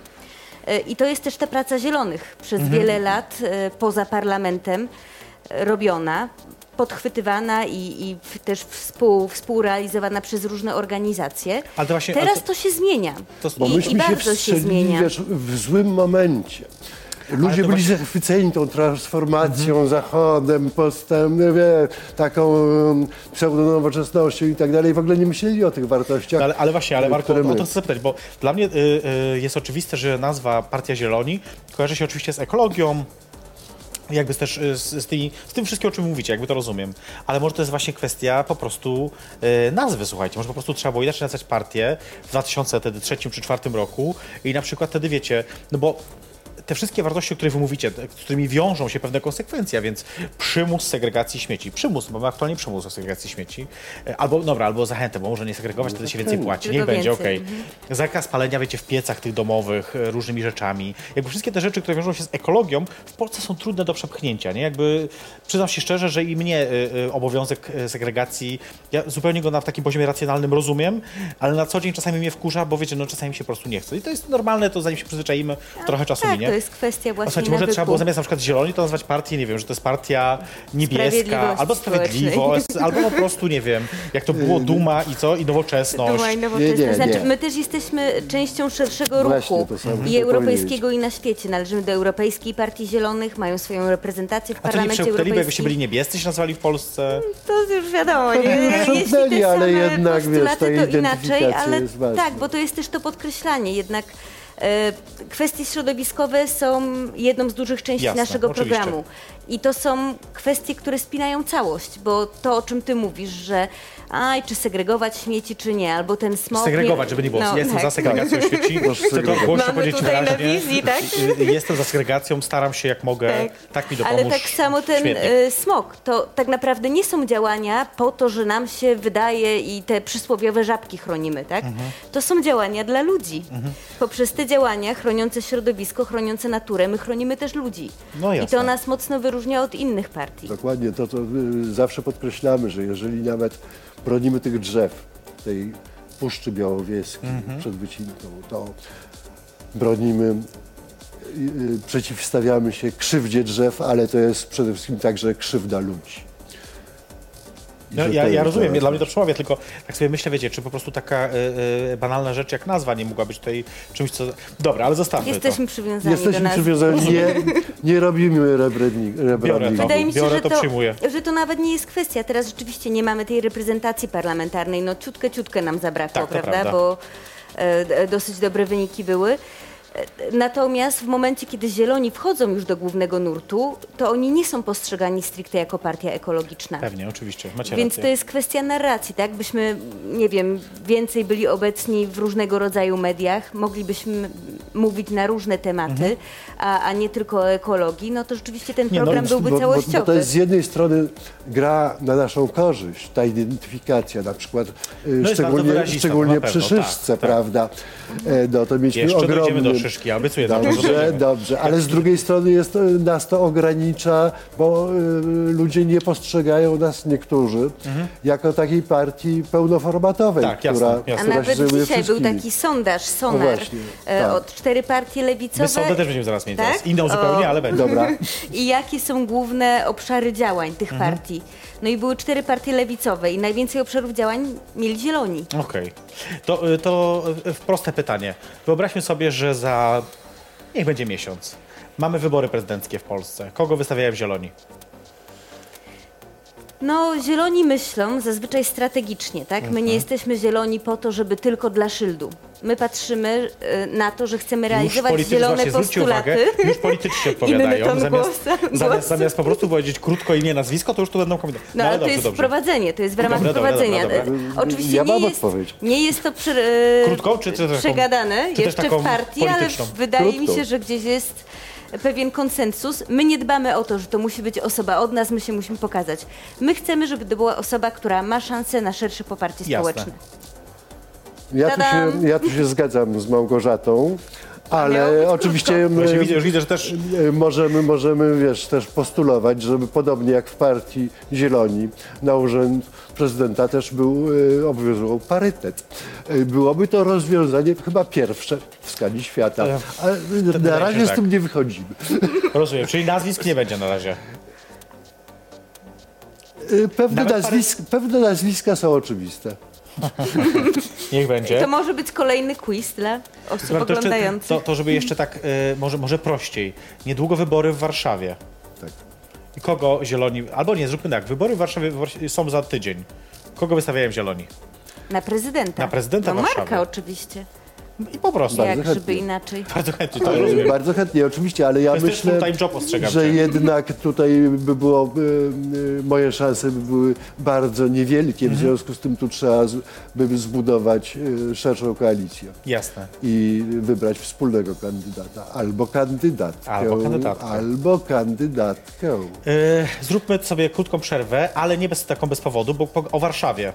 E, I to jest też ta praca zielonych przez Mhm. wiele lat e, poza parlamentem e, robiona, podchwytywana i, i też współ, współrealizowana przez różne organizacje. Ale to właśnie- ale Teraz to- to się zmienia. to- Bo I, i myśmy się bardzo się wstrzelili zmienia. wiesz, w złym momencie. Ludzie byli właśnie- zachwyceni tą transformacją, Mhm. zachodem, postępem, wie, taką um, pseudonowoczesnością i tak dalej. W ogóle nie myśleli o tych wartościach. Ale, ale właśnie, ale Marko, które o my- to chcę zapytać, bo dla mnie y, y, jest oczywiste, że nazwa Partia Zieloni kojarzy się oczywiście z ekologią, jakby też y, z, z, tymi, z tym wszystkim, o czym mówicie, jakby to rozumiem. Ale może to jest właśnie kwestia po prostu y, nazwy, słuchajcie. Może po prostu trzeba było inaczej nazwać partię w 2003 czy 2004 roku i na przykład wtedy wiecie, no bo te wszystkie wartości, o których wy mówicie, te- z którymi wiążą się pewne konsekwencje, a więc przymus segregacji śmieci. Przymus, bo mamy aktualnie przymus o segregacji śmieci. E, Albo, dobra, albo zachętę, bo może nie segregować, wtedy się więcej płaci. Niech będzie, okej. Zakaz palenia, wiecie, w piecach tych domowych, e, różnymi rzeczami. Jakby wszystkie te rzeczy, które wiążą się z ekologią, w Polsce są trudne do przepchnięcia, nie? Jakby, przyznam się szczerze, że i mnie obowiązek segregacji, ja zupełnie go na takim poziomie racjonalnym rozumiem, ale na co dzień czasami mnie wkurza, bo wiecie, no czasami mi się po prostu nie chce. I to jest normalne, to zanim się przyzwyczaimy, trochę czasu tak, minie. To jest kwestia właśnie Słuchajcie, może nawyku. trzeba było zamiast na przykład zieloni, to nazwać partię, nie wiem, że to jest partia niebieska, albo sprawiedliwość, albo po prostu, nie wiem, jak to było duma i co, i nowoczesność. Duma i nowoczesne. Nie, nie, znaczy, nie. my też jesteśmy częścią szerszego ruchu to i europejskiego i na świecie. Należymy do Europejskiej Partii Zielonych, mają swoją reprezentację w A to nie Parlamencie jakbyście Europejskim. byli niebiescy, się nazwali w Polsce. To już wiadomo, nie? Przełknęli, jeśli te ale jednak, wiesz, postulaty, to inaczej, ale tak, bo to jest też to podkreślanie, jednak kwestie środowiskowe są jedną z dużych części Jasne, naszego oczywiście. programu. I to są kwestie, które spinają całość, bo to, o czym ty mówisz, że aj, czy segregować śmieci, czy nie, albo ten smog... Segregować, nie- żeby nie było. no, jestem tak. za segregacją świeci. Chcę to głośno powiedzieć tutaj na wyraźnie. wizji, tak? Y, y, Jestem za segregacją, staram się jak mogę. Tak, mi dopomóż. Ale tak samo ten Świetnie. smog, to tak naprawdę nie są działania po to, że nam się wydaje i te przysłowiowe żabki chronimy, tak? Mhm. To są działania dla ludzi. Poprzez te działania chroniące środowisko, chroniące naturę, my chronimy też ludzi. No I to nas mocno wyróżnia od innych partii. Dokładnie, to, to y, zawsze podkreślamy, że jeżeli nawet bronimy tych drzew, tej Puszczy Białowieskiej Mhm. przed wycinką, to bronimy, y, y, przeciwstawiamy się krzywdzie drzew, ale to jest przede wszystkim także krzywda ludzi. No, ja, ja rozumiem, dla mnie to przemawia, tylko tak sobie myślę, wiecie, czy po prostu taka y, y, banalna rzecz jak nazwa nie mogła być tutaj czymś, co... Dobra, ale zostawmy Jesteśmy to. przywiązani do Jesteśmy nas. przywiązani, nie, nie robimy rebranding- rebrandingu. Wydaje mi się, Biorę że to, to, przyjmuję. że to nawet nie jest kwestia. Teraz rzeczywiście nie mamy tej reprezentacji parlamentarnej. No ciutkę, ciutkę nam zabrakło, Tak, prawda? prawda. Bo e, dosyć dobre wyniki były. Natomiast w momencie, kiedy zieloni wchodzą już do głównego nurtu, to oni nie są postrzegani stricte jako partia ekologiczna. Pewnie, oczywiście, macie Więc rację. to jest kwestia narracji, tak? Byśmy, nie wiem, więcej byli obecni w różnego rodzaju mediach, moglibyśmy mówić na różne tematy, a, a nie tylko o ekologii, no to rzeczywiście ten Nie, no, program bo- byłby bo, całościowy. bo to jest z jednej strony gra na naszą korzyść, ta identyfikacja, na przykład y, No szczególnie, szczególnie przy szyszce, tak, tak. prawda? E, No to mieliśmy ogromny... szyszki, obiecuję, dobrze, Dobrze, ale z drugiej strony jest, to- nas to ogranicza, bo y, ludzie nie postrzegają nas niektórzy jako takiej partii pełnoformatowej, Tak, jasne, która, jasne. A która nawet zajmuje dzisiaj był wszystkimi. taki sondaż, sonar, No właśnie, e, tak. od cztery partie lewicowe. My sądę też będziemy zaraz mieć, Tak? zaraz. inną zupełnie, O. ale będzie. Dobra. I jakie są główne obszary działań tych Mhm. partii? No i były cztery partie lewicowe i najwięcej obszarów działań mieli zieloni. Okej. To, y, to y, proste pytanie. Wyobraźmy sobie, że za niech będzie miesiąc. Mamy wybory prezydenckie w Polsce. Kogo wystawiają zieloni? No, zieloni myślą zazwyczaj strategicznie, tak? My nie Mhm. jesteśmy zieloni po to, żeby tylko dla szyldu. My patrzymy e, na to, że chcemy realizować politycy, zielone właśnie, zwróćcie postulaty. uwagę, już politycznie odpowiadają. ton Zamiast, głosu- zamiast, głosu. zamiast po prostu powiedzieć krótko imię, nazwisko, to już tu będą komentarze. No, ale ale to jest dobrze. wprowadzenie, to jest w ramach Dobra, dobra, wprowadzenia. dobra, dobra. E, Oczywiście Ja nie mam jest, odpowiedź. nie jest to przy, e, Krótką, czy- czy też taką- przegadane czy też jeszcze taką w partii, ale polityczną? wydaje mi Krótką. się, że gdzieś jest pewien konsensus. My nie dbamy o to, że to musi być osoba od nas, my się musimy pokazać. My chcemy, żeby to była osoba, która ma szansę na szersze poparcie Jasne. społeczne. Ja tu, Tadam! się, ja tu się zgadzam z Małgorzatą, ale oczywiście Właśnie my, widzę, już widzę, że też możemy, możemy wiesz, też postulować, żeby podobnie jak w partii Zieloni na urząd prezydenta też był, e, obowiązywał parytet. E, Byłoby to rozwiązanie chyba pierwsze w skali świata, E, ale na razie z tak. tym nie wychodzimy. rozumiem, czyli nazwisk nie będzie na razie. Pewne, nazwisk, pewne nazwiska są oczywiste. Niech będzie. To może być kolejny quiz dla osób jeszcze, oglądających. to, to żeby jeszcze tak, e, może, może prościej. Niedługo wybory w Warszawie. Kogo zieloni, albo nie, zróbmy tak, wybory w Warszawie są za tydzień. Kogo wystawiają zieloni? Na prezydenta. Na prezydenta no, Marka Warszawy. oczywiście. I po prostu. Bardzo Jak chętnie. żeby inaczej. Bardzo chętnie to rozumiem. Bardzo chętnie, oczywiście, ale ja myślę, full-time job, ostrzegam że cię. jednak tutaj by było, y, y, moje szanse by były bardzo niewielkie, Mhm. w związku z tym tu trzeba z- by zbudować y, szerszą koalicję Jasne. i wybrać wspólnego kandydata, albo kandydatkę, Albo kandydatkę. albo kandydatkę. E, Zróbmy sobie krótką przerwę, ale nie bez, taką bez powodu, bo po, o Warszawie.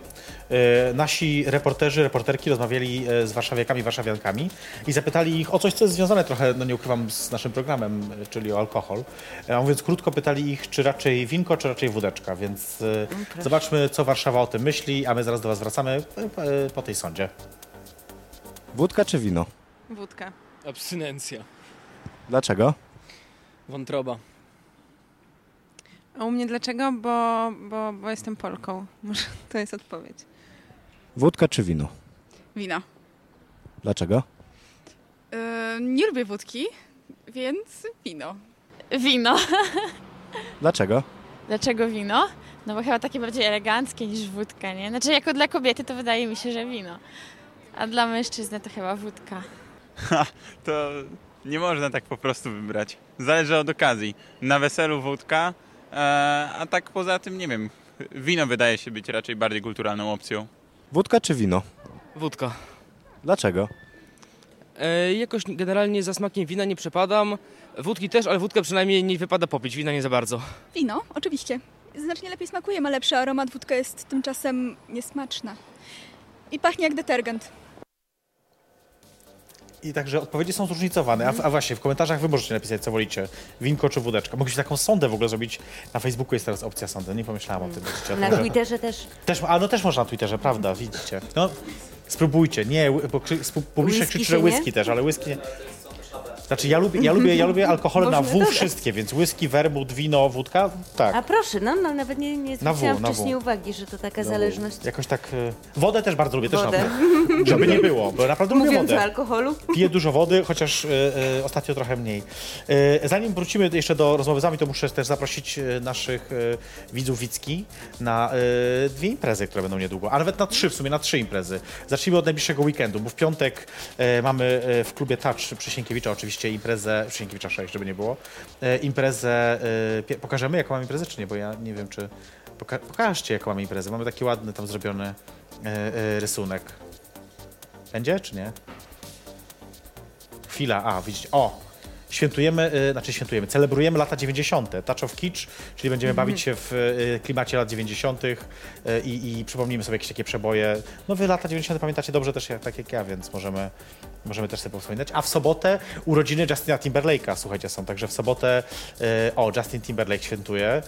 E, Nasi reporterzy, reporterki rozmawiali e, z warszawiakami, warszawiankami i zapytali ich o coś, co jest związane trochę, no nie ukrywam, z naszym programem, e, czyli o alkohol. A mówiąc krótko, pytali ich, czy raczej winko, czy raczej wódeczka, więc zobaczmy, co Warszawa o tym myśli, a my zaraz do was wracamy po, po tej sądzie. Wódka czy wino? Wódka. Abstynencja. Dlaczego? Wątroba. A u mnie dlaczego? Bo, bo, bo jestem Polką. Może to jest odpowiedź. Wódka czy wino? Wino. Dlaczego? Yy, nie lubię wódki, więc wino. Wino. Dlaczego? Dlaczego wino? No bo chyba takie bardziej eleganckie niż wódka, nie? Znaczy jako dla kobiety to wydaje mi się, że wino. A dla mężczyzny to chyba wódka. to nie można tak po prostu wybrać. Zależy od okazji. Na weselu wódka, e, a tak poza tym nie wiem. Wino wydaje się być raczej bardziej kulturalną opcją. Wódka czy wino? Wódka. Dlaczego? E, jakoś generalnie za smakiem wina nie przepadam. Wódki też, ale wódkę przynajmniej nie wypada popić, wina nie za bardzo. Wino, oczywiście. Znacznie lepiej smakuje, ma lepszy aromat. Wódka jest tymczasem niesmaczna. I pachnie jak detergent. I także odpowiedzi są zróżnicowane. A, a właśnie, w komentarzach wy możecie napisać, co wolicie. Winko czy wódeczka. Mogliście taką sondę w ogóle zrobić. Na Facebooku jest teraz opcja sondy. Nie pomyślałam o tym. widzicie, o Na tym, że- Twitterze też. Też, a no też można na Twitterze, prawda, widzicie. No, spróbujcie. Nie, ły- bo krzy- spu- publiczność Whisky krzyczy, że się nie? whisky też, ale whisky nie. Znaczy ja lubię, ja lubię, ja lubię alkohole na W dodać. wszystkie, więc whisky, werbut, wino, wódka, tak. A proszę, no, no nawet nie, nie Na W, zwróciłam na W. wcześniej uwagi, że to taka zależność. Jakoś tak... y, Wodę też bardzo lubię, też Wodę. na W. Żeby nie było, bo naprawdę lubię Mówiąc o wodę. alkoholu. Piję dużo wody, chociaż y, y, ostatnio trochę mniej. Y, zanim wrócimy jeszcze do rozmowy z wami, to muszę też zaprosić y, naszych y, widzów Wicki na y, dwie imprezy, które będą niedługo, a nawet na trzy, w sumie na trzy imprezy. Zacznijmy od najbliższego weekendu, bo w piątek y, mamy y, w klubie Touch przy Sienkiewicza oczywiście imprezę, przy Sienkiewicza 6, żeby nie było, y, imprezę, pie- pokażemy jaką mamy imprezę, czy nie, bo ja nie wiem, czy... Poka pokażcie, jaką mamy imprezę. Mamy taki ładny tam zrobiony y, y, rysunek. Będzie, czy nie? Chwila, a widzicie, o! Świętujemy, y, znaczy świętujemy, celebrujemy lata 90. Touch of Kitsch, czyli będziemy bawić się w y, klimacie lat 90. Y, i, i przypomnimy sobie jakieś takie przeboje. No wy lata 90. pamiętacie dobrze też jak, tak jak ja, więc możemy, możemy też sobie wspominać. A w sobotę urodziny Justina Timberlake'a, słuchajcie, są. Także w sobotę, o, Justin Timberlake świętuje.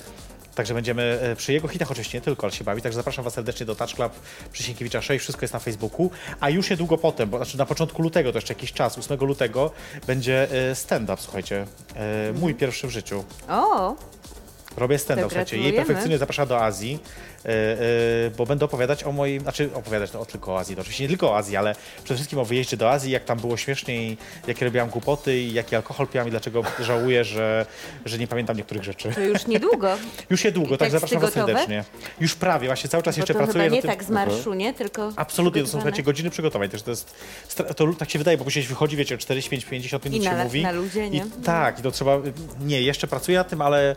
Także będziemy e, przy jego hitach oczywiście nie tylko, ale się bawi. Także zapraszam Was serdecznie do Touch Club przy Sienkiewicza 6. Wszystko jest na Facebooku. A już niedługo potem, bo znaczy na początku lutego, to jeszcze jakiś czas, 8 lutego, będzie e, stand-up, słuchajcie. E, Mój pierwszy w życiu. O, Robię stand-up, słuchajcie. Jej perfekcyjnie zapraszam do Azji, bo będę opowiadać o moim, znaczy opowiadać to o, tylko o Azji, to oczywiście nie tylko o Azji, ale przede wszystkim o wyjeździe do Azji, jak tam było śmiesznie i jakie robiłam głupoty i jaki alkohol piłam i dlaczego żałuję, że, że nie pamiętam niektórych rzeczy. to już niedługo. Już niedługo, I tak zapraszam Was serdecznie. Już prawie, właśnie cały czas Bo jeszcze to pracuję chyba nie tak z marszu, nie? Tylko Absolutnie, to są słuchajcie, godziny przygotowań też. To jest, to tak się wydaje, bo później wychodzi, wiecie, 45, 50 minut I się na- mówi. na ludzie, nie? I, tak, to trzeba, nie, jeszcze pracuję nad tym, ale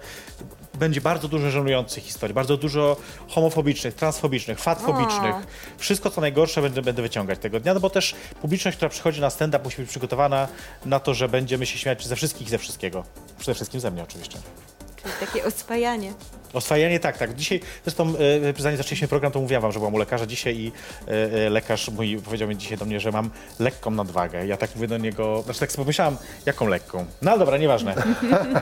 będzie bardzo dużo żenujących historii, bardzo dużo homofobicznych, transfobicznych, fatfobicznych. Wszystko, co najgorsze będę, będę wyciągać tego dnia, no bo też publiczność, która przychodzi na stand-up musi być przygotowana na to, że będziemy się śmiać ze wszystkich i ze wszystkiego. Przede wszystkim ze mnie oczywiście. Takie oswajanie. Oswajanie, tak, tak. Dzisiaj, zresztą e, zanim zaczęliśmy program, to mówiłam wam, że byłam u lekarza dzisiaj i e, e, lekarz mój powiedział mi dzisiaj do mnie, że mam lekką nadwagę. Ja tak mówię do niego, znaczy tak sobie pomyślałam, jaką lekką? No ale dobra, nieważne.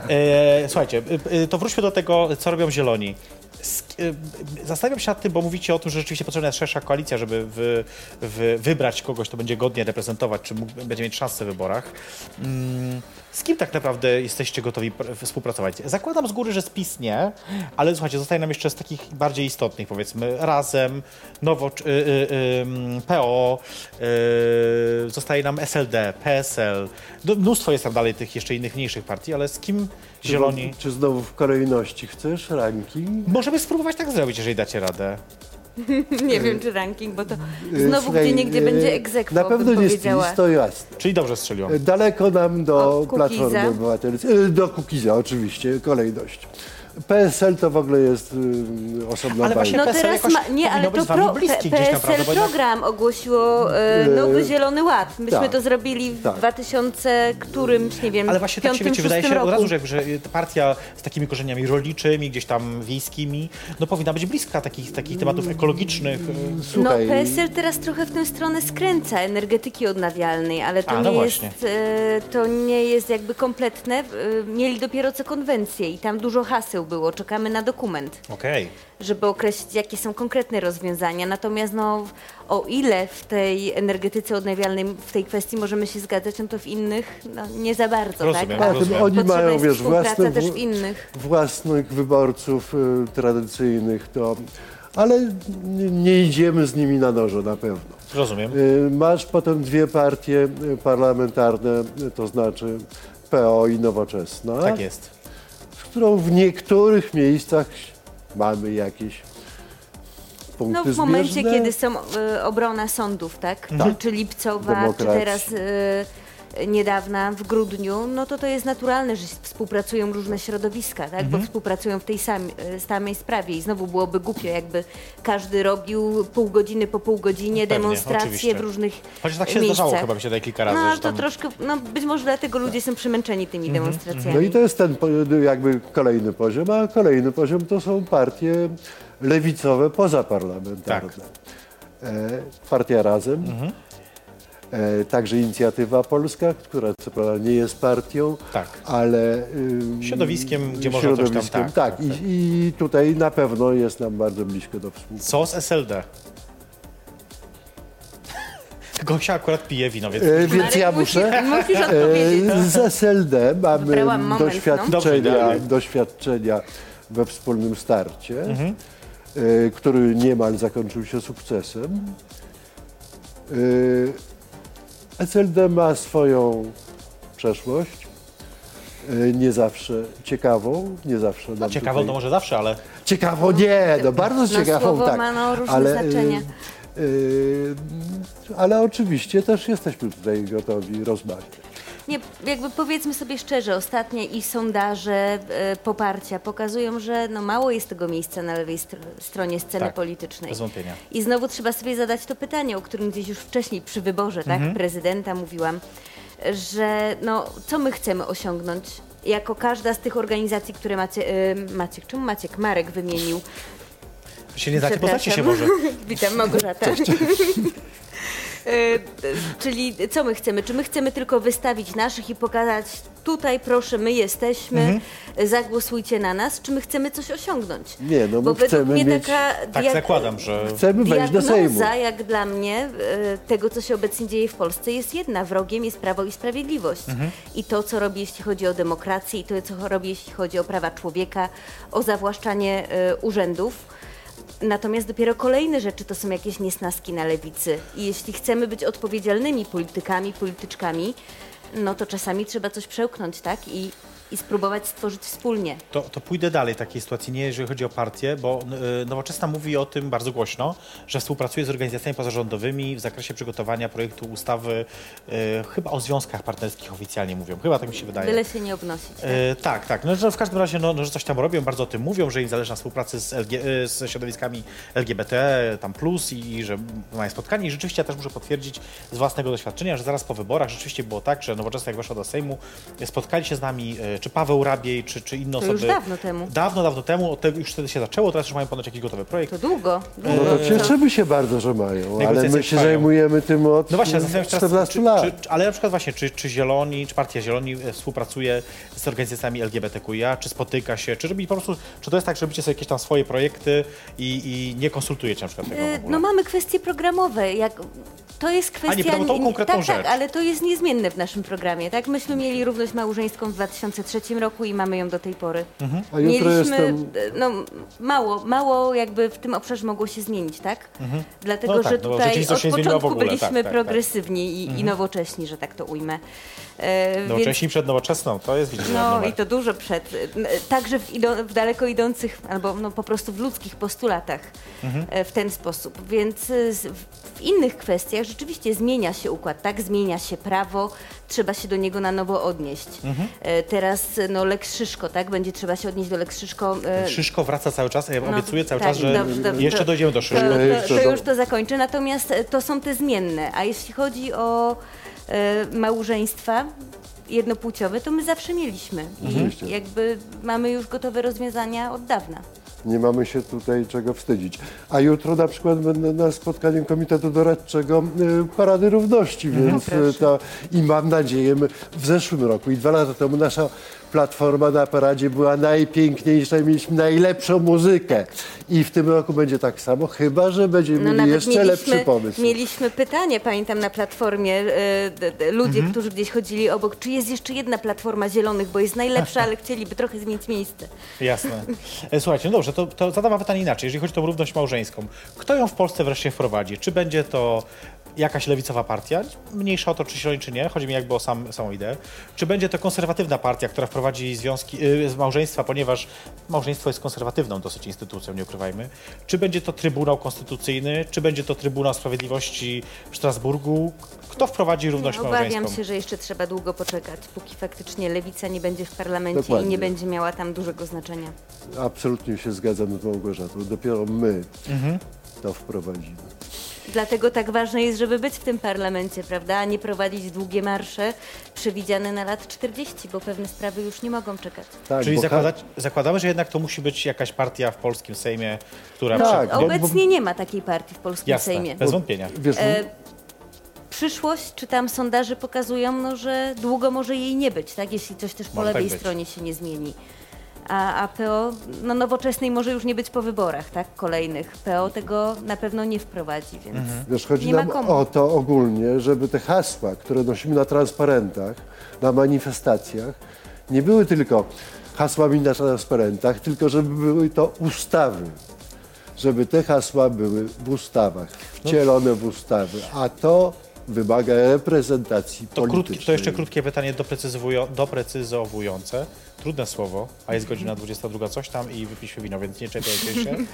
E, słuchajcie, e, e, to wróćmy do tego, co robią zieloni. E, Zastanawiam się nad tym, bo mówicie o tym, że rzeczywiście potrzebna jest szersza koalicja, żeby wy, wy, wybrać kogoś, kto będzie godnie reprezentować, czy mógł, będzie mieć szansę w wyborach. Mm, Z kim tak naprawdę jesteście gotowi pr- współpracować? Zakładam z góry, że z PiS nie, ale słuchajcie, zostaje nam jeszcze z takich bardziej istotnych, powiedzmy, Razem, Nowo, y, y, y, PO, zostaje nam SLD, PSL. No, Mnóstwo jest tam dalej tych jeszcze innych mniejszych partii, ale z kim Czy, Zieloni? czy znowu w kolejności chcesz ranking? Możemy spróbować tak zrobić, jeżeli dacie radę. nie wiem, czy ranking, bo to E, znowu słuchaj, gdzie niegdzie e, będzie egzekwo, Na pewno nie powiedziała. PiS, to jasne. Czyli dobrze strzeliłam. Daleko nam do Od Kukiza. Platformy Obywatelskiej, e, do Kukiza oczywiście, kolejność. PSL to w ogóle jest y, osobna Ale właśnie bajka. No PSL teraz jakoś ma, nie, ale powinno być to pro, bliskie naprawdę, PSL bo jednak- program ogłosiło e, Nowy Zielony Ład. Myśmy tak. to zrobili w Tak. 2000 którymś, nie wiem, Ale właśnie tak się piątym, wiecie, wydaje się szóstym od roku. razu, że, że ta partia z takimi korzeniami rolniczymi, gdzieś tam wiejskimi, no powinna być bliska takich, takich tematów ekologicznych. Słuchaj, No PSL teraz trochę w tę stronę skręca energetyki odnawialnej, ale to, A, no nie, właśnie. jest, e, to nie jest jakby kompletne. E, Mieli dopiero co konwencję i tam dużo haseł było. Czekamy na dokument. Okej. żeby określić, jakie są konkretne rozwiązania. Natomiast no, o ile w tej energetyce odnawialnej w tej kwestii możemy się zgadzać, no to w innych no, nie za bardzo. Rozumiem, tak? Poza tym rozumiem. oni Potrzebna mają, jest wiesz, współpraca własne, też w- w innych. własnych wyborców y, tradycyjnych, to, ale nie, nie idziemy z nimi na noże na pewno. Rozumiem. Y, Masz potem dwie partie y, parlamentarne, y, to znaczy PO i Nowoczesna, Tak jest. Którą w niektórych miejscach mamy jakieś punkty No w momencie, zbieżne. kiedy są e, obrona sądów, tak? Czy, czy Lipcowa, czy Demokracji. teraz e, niedawna w grudniu, no to to jest naturalne, że współpracują różne środowiska, tak? Mhm. Bo współpracują w tej sam, e, samej sprawie i znowu byłoby głupio, jakby każdy robił pół godziny po pół godzinie Pewnie, demonstracje oczywiście. w różnych Chociaż tak się miejscach. zdarzało chyba, mi się daje kilka razy, No, to tam... Mhm, troszkę, no być może dlatego ludzie są przemęczeni tymi demonstracjami. No i to jest ten po- jakby kolejny poziom, a kolejny poziom to są partie lewicowe pozaparlamentarne. Tak. E, Partia Razem, Mhm. E, także Inicjatywa Polska, która co prawda nie jest partią, Tak. ale ym, Środowiskiem, gdzie można coś tam- środowiskiem, tak, tak. tak. I, I tutaj na pewno jest nam bardzo blisko do współpracy. Co z SLD? Gosia akurat pije wino, więc... E, więc Marek, ja musisz- muszę. musisz odpowiedzieć. E, Z SLD mamy Wybrałam moment, no. doświadczenia, Dobrze, doświadczenia we wspólnym starcie, Mhm. e, który niemal zakończył się sukcesem. E, SLD ma swoją przeszłość, e, nie zawsze ciekawą, nie zawsze nam No, ciekawą tutaj... to może zawsze, ale... Ciekawą nie, no bardzo No, ciekawą, słowo tak. ma, no, różne ale, znaczenia. y, y, ale oczywiście też jesteśmy tutaj gotowi rozmawiać. Nie, jakby powiedzmy sobie szczerze, ostatnie i sondaże e, poparcia pokazują, że no mało jest tego miejsca na lewej str- stronie sceny Tak, politycznej. bez wątpienia. I znowu trzeba sobie zadać to pytanie, o którym gdzieś już wcześniej przy wyborze tak, Mhm. prezydenta mówiłam, że no, co my chcemy osiągnąć? Jako każda z tych organizacji, które Macie, e, Maciek, czemu Maciek Marek wymienił? Się nie znacie, poznacie się Przepraszam. może. Witam Małgorzata. E, Czyli co my chcemy? Czy my chcemy tylko wystawić naszych i pokazać tutaj proszę, my jesteśmy, Mhm. zagłosujcie na nas, czy my chcemy coś osiągnąć? Nie, no Bo my według chcemy mnie mieć... taka Tak zakładam, że... Chcemy wejść do Sejmu. diagnoza, jak dla mnie, e, tego, co się obecnie dzieje w Polsce, jest jedna. Wrogiem jest Prawo i Sprawiedliwość. Mhm. I to, co robi, jeśli chodzi o demokrację, i to, co robi, jeśli chodzi o prawa człowieka, o zawłaszczanie e, urzędów. Natomiast dopiero kolejne rzeczy to są jakieś niesnaski na lewicy. I jeśli chcemy być odpowiedzialnymi politykami, polityczkami, no to czasami trzeba coś przełknąć, tak? I, i spróbować stworzyć wspólnie. To, to pójdę dalej w takiej sytuacji, nie jeżeli chodzi o partię, bo y, Nowoczesna mówi o tym bardzo głośno, że współpracuje z organizacjami pozarządowymi w zakresie przygotowania projektu ustawy y, chyba o związkach partnerskich oficjalnie mówią. Chyba tak mi się wydaje. Byle się nie obnosić. Tak? E, tak, tak. No, że w każdym razie, no, no, że coś tam robią, bardzo o tym mówią, że im zależy na współpracy z, LG, e, z środowiskami LGBT, tam plus i, i że mają spotkanie. I rzeczywiście ja też muszę potwierdzić z własnego doświadczenia, że zaraz po wyborach rzeczywiście było tak, że Nowoczesna jak weszła do Sejmu, spotkali się z nami e, czy Paweł Rabiej, czy, czy inne To osoby. już dawno temu. Dawno, dawno temu, od tego już wtedy się zaczęło, teraz już mają ponoć jakiś gotowy projekt. To długo. No długo. to cieszymy się bardzo, że mają, ale my się trwają. zajmujemy tym od No właśnie, zastanawiam się teraz, 14 czy, lat. czy, ale na przykład właśnie, czy, czy Zieloni, czy Partia Zieloni e, współpracuje z organizacjami LGBTQIA, czy spotyka się, czy robi po prostu, czy to jest tak, że robicie sobie jakieś tam swoje projekty i, i nie konsultujecie na przykład tego w Y, ogóle? No mamy kwestie programowe. Jak, to jest kwestia... pytam o tą konkretną tak, rzecz. tak, ale to jest niezmienne w naszym programie. Tak? Myśmy mieli równość małżeńską w 2003 roku i mamy ją do tej pory. A jutro Mieliśmy, jestem... e, no mało, mało jakby w tym obszarze mogło się zmienić, tak? Dlatego, No tak, że no bo tutaj rzeczywistość od się nie zmieniła w początku ogóle, byliśmy tak, tak, tak. progresywni I, i nowocześni, że tak to ujmę. E, więc- Nowocześni przed nowoczesną, to jest widzisz, no numer. i to dużo przed. N- Także w, ido, w daleko idących, albo no, po prostu w ludzkich postulatach Mhm. e, w ten sposób. Więc e, z- w, w innych kwestiach rzeczywiście zmienia się układ, tak? Zmienia się prawo, trzeba się do niego na nowo odnieść. Mhm. E, Teraz no Lex Szyszko, tak? Będzie trzeba się odnieść do Lex Szyszko. e, Szyszko wraca cały czas, ja no, obiecuję cały tak, czas, że dobrze, dobrze, jeszcze to- dojdziemy do to, Szyszko. to, to do- już to zakończę. Natomiast e, to są te zmienne. A jeśli chodzi o e, małżeństwa jednopłciowe, to my zawsze mieliśmy. Oczywiście. I jakby mamy już gotowe rozwiązania od dawna. Nie mamy się tutaj czego wstydzić. A jutro na przykład będę na spotkaniu Komitetu Doradczego y, Parady Równości, więc y, to i mam nadzieję, my w zeszłym roku i dwa lata temu nasza platforma na paradzie była najpiękniejsza i mieliśmy najlepszą muzykę. I w tym roku będzie tak samo, chyba że będziemy No mieli jeszcze lepszy pomysł. mieliśmy pytanie, pamiętam na platformie, d, d, ludzie, Mhm. którzy gdzieś chodzili obok, czy jest jeszcze jedna platforma zielonych, bo jest najlepsza, ale chcieliby trochę zmienić miejsce. Jasne. E, Słuchajcie, no dobrze, to, to zadam pytanie inaczej. Jeżeli chodzi o tą równość małżeńską, kto ją w Polsce wreszcie wprowadzi? Czy będzie to jakaś lewicowa partia, mniejsza o to, czy zieloni, czy nie, chodzi mi jakby o sam, samą ideę, czy będzie to konserwatywna partia, która wprowadzi związki, y, z małżeństwa, ponieważ małżeństwo jest konserwatywną dosyć instytucją, nie ukrywajmy, czy będzie to Trybunał Konstytucyjny, czy będzie to Trybunał Sprawiedliwości w Strasburgu, kto wprowadzi równość Obawiam małżeńską? się, że jeszcze trzeba długo poczekać, póki faktycznie lewica nie będzie w parlamencie Dokładnie. i nie będzie miała tam dużego znaczenia. Absolutnie się zgadzam z Małgorzatą. Dopiero my Mhm. to wprowadzimy. Dlatego tak ważne jest, żeby być w tym parlamencie, prawda, a nie prowadzić długie marsze przewidziane na lat 40, bo pewne sprawy już nie mogą czekać. Tak, Czyli bo zakładać, zakładamy, że jednak to musi być jakaś partia w polskim Sejmie, która... Tak, bo- Obecnie nie ma takiej partii w polskim Jasne, Sejmie. bez wątpienia. Wiesz, E, przyszłość, czy tam sondaże pokazują, no, że długo może jej nie być, tak? jeśli coś też po Może tak lewej być. stronie się nie zmieni. A, a PO, no nowoczesnej może już nie być po wyborach, tak, kolejnych. PO tego na pewno nie wprowadzi, więc Mhm. Wiesz, chodzi nie ma nam komu. o to ogólnie, żeby te hasła, które nosimy na transparentach, na manifestacjach, nie były tylko hasłami na transparentach, tylko żeby były to ustawy. Żeby te hasła były w ustawach, wcielone w ustawy, a to wymaga reprezentacji To, politycznej. krótki, to jeszcze krótkie pytanie doprecyzowujące. Trudne słowo, a jest godzina 22 coś tam i wypiśmy wino, więc nie czepiajcie się.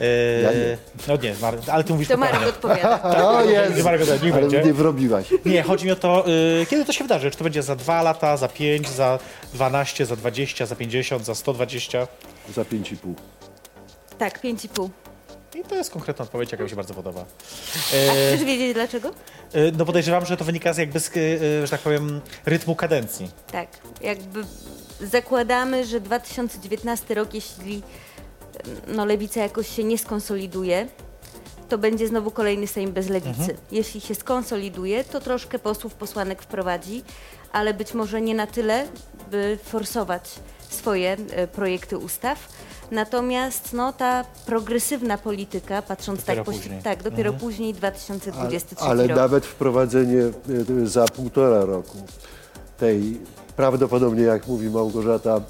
E, Ja nie. No nie, Mar- ale ty mówisz to. Marek odpowiada. O jest! Nie, Marek, niech Ale będzie. mnie wrobiłaś. Nie, chodzi mi o to, y, kiedy to się wydarzy? Czy to będzie za 2 lata, za 5, za 12, za 20, za 50, za 120? Za 5,5. Tak, 5,5. I to jest konkretna odpowiedź, jaka mi się bardzo podoba. A E, chcesz wiedzieć dlaczego? e, no podejrzewam, że to wynika z jakby z, e, że tak powiem, rytmu kadencji. Tak, jakby zakładamy, że 2019 rok, jeśli no, lewica jakoś się nie skonsoliduje, to będzie znowu kolejny Sejm bez lewicy. Mhm. Jeśli się skonsoliduje, to troszkę posłów, posłanek wprowadzi, ale być może nie na tyle, by forsować swoje projekty ustaw. Natomiast no, ta progresywna polityka, patrząc Dopiero tak, później. tak, dopiero Mhm. później Ale, 2023 ale rok. nawet wprowadzenie y, za półtora roku tej prawdopodobnie, jak mówi Małgorzata,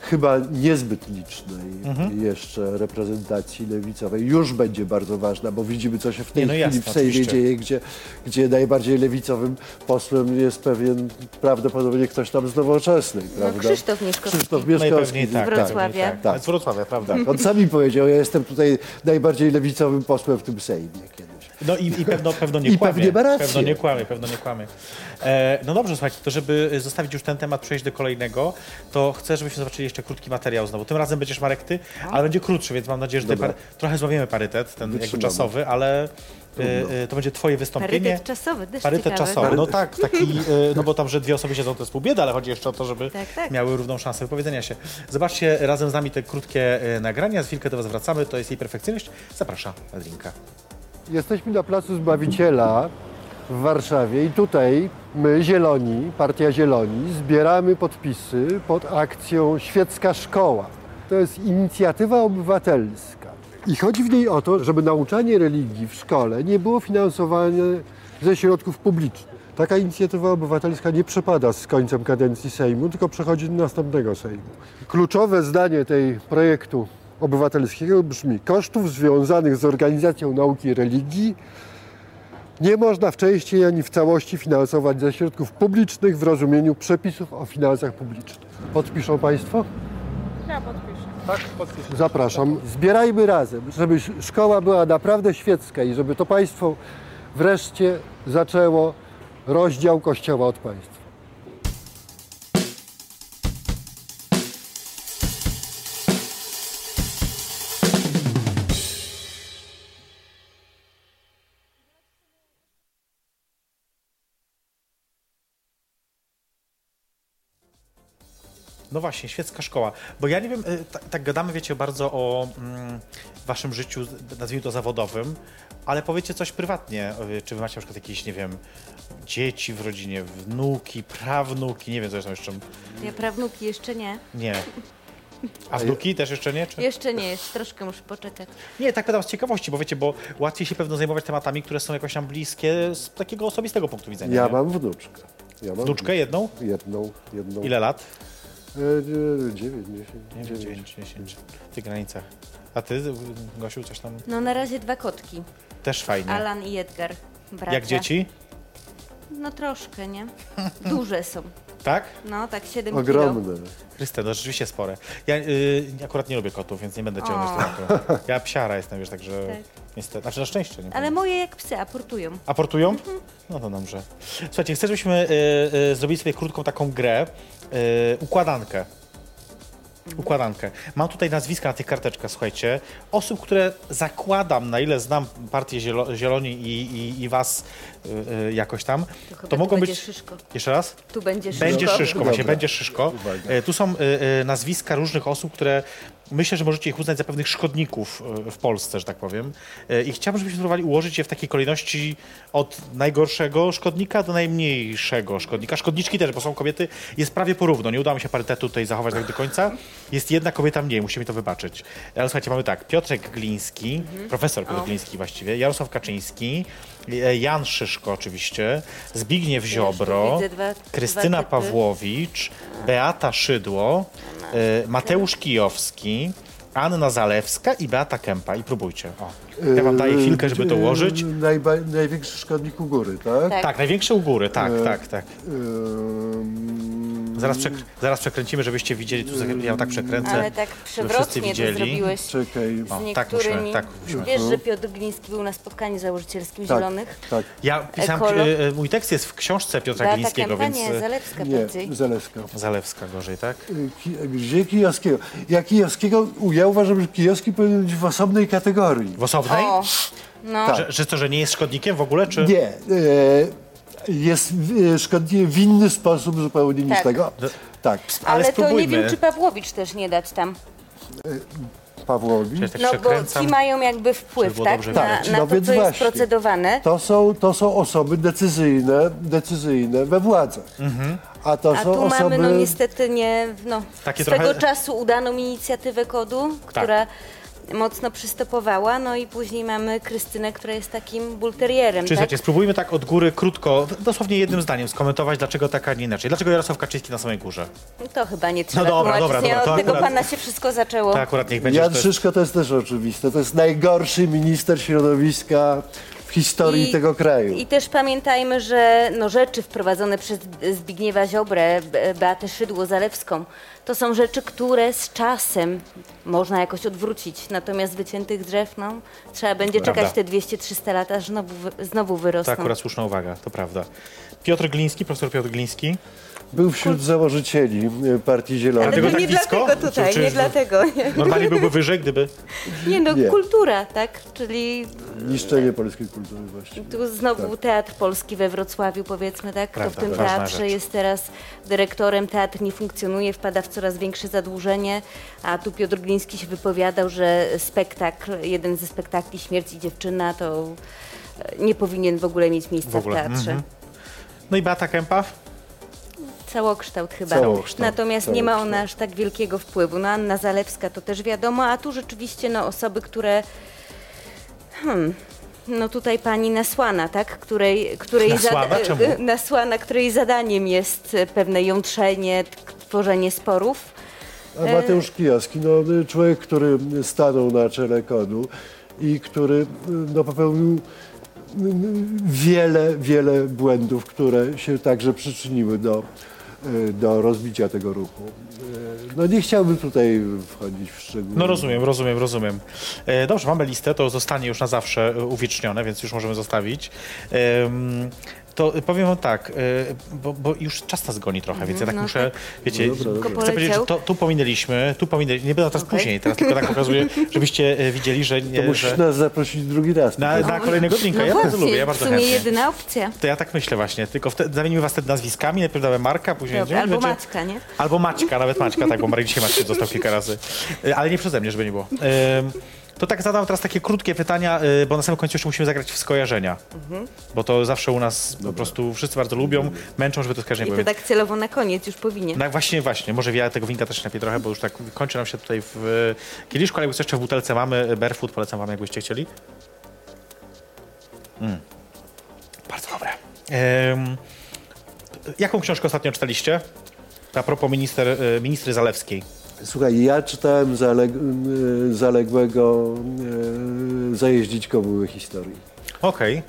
chyba niezbyt licznej Mhm. jeszcze reprezentacji lewicowej już będzie bardzo ważna, bo widzimy, co się w tej Nie, no chwili jasne, w Sejmie oczywiście. dzieje, gdzie, gdzie najbardziej lewicowym posłem jest pewien prawdopodobnie ktoś tam z nowoczesnej, No, prawda? Krzysztof Mieszkowski. Krzysztof Mieszkowski. Najpewniej tak. Z Wrocławia. najpewniej Tak. Z Wrocławia, prawda. On sam mi powiedział, ja jestem tutaj najbardziej lewicowym posłem w tym Sejmie kiedyś. No i, i pewno, pewno nie I kłamie. pewnie ma rację. Pewno nie kłamie, pewno nie kłamie. E, no dobrze, słuchajcie, to żeby zostawić już ten temat, przejść do kolejnego, to chcę, żebyśmy zobaczyli jeszcze krótki materiał znowu. Tym razem będziesz Marek ty, ale będzie krótszy, więc mam nadzieję, że par- trochę zławiemy parytet, ten jakby czasowy, ale e, e, to będzie twoje wystąpienie. Parytet czasowy, też Parytet ciekawe. czasowy, no tak, taki, e, no bo tam, że dwie osoby siedzą, to jest pół biedy, ale chodzi jeszcze o to, żeby Tak, tak. miały równą szansę wypowiedzenia się. Zobaczcie razem z nami te krótkie nagrania, za chwilkę do was wracamy, to jest jej perfekcyjność. Zapraszam na drinka. Jesteśmy na Placu Zbawiciela w Warszawie i tutaj my, Zieloni, Partia Zieloni, zbieramy podpisy pod akcją Świecka Szkoła. To jest inicjatywa obywatelska. I chodzi w niej o to, żeby nauczanie religii w szkole nie było finansowane ze środków publicznych. Taka inicjatywa obywatelska nie przepada z końcem kadencji Sejmu, tylko przechodzi do następnego Sejmu. Kluczowe zdanie tej projektu obywatelskiego brzmi: kosztów związanych z organizacją nauki i religii nie można w części ani w całości finansować ze środków publicznych w rozumieniu przepisów o finansach publicznych. Podpiszą Państwo? Ja podpiszę. Tak, podpiszę. Zapraszam. Zbierajmy razem, żeby sz- szkoła była naprawdę świecka i żeby to państwo wreszcie zaczęło rozdział Kościoła od państwa. No właśnie, świecka szkoła. Bo ja nie wiem, tak, tak gadamy, wiecie, bardzo o mm, waszym życiu, nazwijmy to zawodowym, ale powiecie coś prywatnie. y, Czy wy macie na przykład jakieś, nie wiem, dzieci w rodzinie, wnuki, prawnuki, nie wiem, co jest tam jeszcze. Ja prawnuki jeszcze nie. Nie. A wnuki też jeszcze nie? Czy? Jeszcze nie jest, troszkę muszę poczekać. Nie, tak pytam z ciekawości, bo wiecie, bo łatwiej się pewno zajmować tematami, które są jakoś nam bliskie z takiego osobistego punktu widzenia. Ja nie? mam wnuczkę. Ja mam Wnuczkę jedną? Jedną, jedną. Ile lat? E, e, Dziewięć, dziesięć. 9, 9, 10. W tych granicach. A ty, Gosiu, coś tam? No na razie dwa kotki. Też fajnie. Alan i Edgar. Bracia. Jak dzieci? No troszkę, nie? Duże są. Tak? No tak 7 Ogromne. Chryste, no rzeczywiście spore. Ja y, akurat nie lubię kotów, więc nie będę ciągnąć O. tematu. Ja psiara jestem, wiesz, także Tak. niestety, znaczy na szczęście. Nie Ale moje jak psy aportują. Aportują? No to dobrze. Słuchajcie, chcę, żebyśmy y, y, zrobili sobie krótką taką grę, układankę. Układankę. Mam tutaj nazwiska na tych karteczkach, słuchajcie. Osób, które zakładam, na ile znam partię Zielo Zieloni i, i, i was y, y, jakoś tam, To to tu mogą będzie być... Szyszko. Jeszcze raz? Tu będzie Szyszko. Będzie Szyszko, właśnie, będzie Szyszko. Uwaga. E, Tu są e, e, nazwiska różnych osób, które myślę, że możecie ich uznać za pewnych szkodników e, w Polsce, że tak powiem. E, I chciałbym, żebyśmy spróbowali ułożyć je w takiej kolejności od najgorszego szkodnika do najmniejszego szkodnika. Szkodniczki też, bo są kobiety, jest prawie porówno. Nie udało mi się parytetu tutaj zachować tak do końca. Jest jedna kobieta mniej, musimy to wybaczyć. Ale słuchajcie, mamy tak, Piotrek Gliński, profesor Piotr. Gliński właściwie, Jarosław Kaczyński, e, Jan Szyszko oczywiście, Zbigniew Ziobro, dwa- Krystyna dwa. Pawłowicz, Beata Szydło, Mateusz Kijowski, Anna Zalewska i Beata Kępa. I próbujcie. O. Ja wam daję chwilkę, żeby to E, ułożyć. Najba- największy szkodnik u góry, tak? Tak. Tak, największe u góry, tak, E, tak, tak. Ym, Zaraz, przek zaraz przekręcimy, żebyście widzieli, tu ja tak przekręcę. Ale tak wszyscy przewrotnie to widzieli. zrobiłeś. Czekaj. O, Z tak musimy, tak musimy. Wiesz, że Piotr Gliński był na spotkaniu założycielskim Tak, Zielonych? tak. Ja pisałem, Ekolo- e, e, mój tekst jest w książce Piotra Beata Glińskiego, więc nie, e, Zalewska Nie, prędzej. Zalewska. Zalewska gorzej, tak? Ki- Gdzie Kijowskiego? Ja Kijowskiego, ja uważam, że Kijowski powinien być w osobnej kategorii. W osobnej? O, no. Tak. Że, że to, że nie jest szkodnikiem w ogóle, czy? Nie. E, jest e, szkodliwy w inny sposób zupełnie niż Tak. tego. Tak. Ale Ale to nie spróbujmy. wiem, czy Pawłowicz też nie dać tam. Pawłowicz. Ja tak No bo przekręcam. ci mają jakby wpływ, Żeby było tak? dobrze Na, widać. na No to, więc co jest właśnie. procedowane. To są, to są osoby decyzyjne, decyzyjne we władzach. A to A są tu osoby... mamy no niestety nie, no, Takie swego trochę- czasu udaną inicjatywę kodu, która mocno przystopowała, no i później mamy Krystynę, która jest takim bulterierem, Czyli tak? słuchajcie, spróbujmy tak od góry krótko, dosłownie jednym zdaniem skomentować, dlaczego tak, a nie inaczej. Dlaczego Jarosław Kaczyński na samej górze? No To chyba nie trzeba dobra, tłumaczyć, dobra, nie? dobra, to Od tego akurat- pana się wszystko zaczęło. To akurat niech będzie, że Jan to jest... Szyszko to jest też oczywiste. To jest najgorszy minister środowiska w historii I- tego kraju. I też pamiętajmy, że no, rzeczy wprowadzone przez Zbigniewa Ziobrę, Be- Beatę Szydło-Zalewską, to są rzeczy, które z czasem można jakoś odwrócić. Natomiast wyciętych drzew, no, trzeba będzie Prawda. czekać te 200-300 lat, aż znowu, znowu To wyrosną. akurat słuszna uwaga, to prawda. Piotr Gliński, profesor Piotr Gliński. Był wśród założycieli e, Partii Zielonej. Ale Dlatego to tak nie blisko? dlatego tutaj, Czy- nie czy- dlatego. Nie, Normalnie byłby wyżej, gdyby... nie no, Nie. kultura, tak? Czyli Niszczenie polskiej kultury właściwie. Tu znowu Teatr Polski we Wrocławiu, powiedzmy, tak? Kto w Prawda, tym ważna teatrze rzecz. jest teraz dyrektorem, teatr nie funkcjonuje, wpada w coraz większe zadłużenie, a tu Piotr Gliński się wypowiadał, że spektakl, jeden ze spektakli Śmierć i dziewczyna to e, nie powinien w ogóle mieć miejsca W w, ogóle, teatrze. mhm. No i Beata Kępa? Całokształt chyba. Całokształt, Natomiast nie ma ona całokształt. aż tak wielkiego wpływu. No Anna Zalewska to też wiadomo, a tu rzeczywiście no, osoby, które... Hmm, no tutaj pani Nasłana, tak? Której, której Nasłana? Czemu? Nasłana, której zadaniem jest e, pewne jątrzenie, tworzenie sporów. A Mateusz Kijowski, no, człowiek, który stanął na czele kodu i który no, popełnił mm, wiele, wiele błędów, które się także przyczyniły do, e, do rozbicia tego ruchu. E, No nie chciałbym tutaj wchodzić w szczegóły. No rozumiem, rozumiem, rozumiem. E, dobrze, mamy listę, to zostanie już na zawsze uwiecznione, więc już możemy zostawić. To powiem wam tak, e, bo, bo już czas nas goni trochę, więc ja tak no muszę, wiecie, No dobra, dobra. chcę powiedzieć, że to, tu pominęliśmy, tu pominęliśmy, nie będę teraz Okej. później, teraz tylko tak pokazuję, żebyście e, widzieli, że... To Nie, musisz że nas zaprosić drugi raz. na, na kolejnego drinka, no ja właśnie, bardzo lubię, ja w bardzo sumie chętnie. jedyna opcja. To ja tak myślę właśnie, tylko wtedy zamienimy was wtedy nazwiskami, najpierw damy Marka, później Dobra, albo będzie- Maćka, nie? Albo Maćka, nawet Maćka, tak, bo Marek dzisiaj Maćka został kilka razy. E, Ale nie przeze mnie, żeby nie było. Ym, To tak zadam teraz takie krótkie pytania, y, bo na samym końcu jeszcze musimy zagrać w skojarzenia. Mhm. Bo to zawsze u nas po prostu wszyscy bardzo lubią, męczą, żeby to skojarzenie I było. to tak celowo na koniec już powinien. No właśnie, właśnie. Może ja tego winka też napiję trochę, bo już tak kończy nam się tutaj w e, kieliszku, ale jakby jeszcze w butelce mamy e, Barefoot, polecam wam, jakbyście chcieli. Mm. Bardzo dobre. Em, jaką książkę ostatnio czytaliście? A propos minister, e, ministry Zalewskiej. Słuchaj, ja czytałem zaleg y, zaległego y, zajeździć komuły historii. Okej,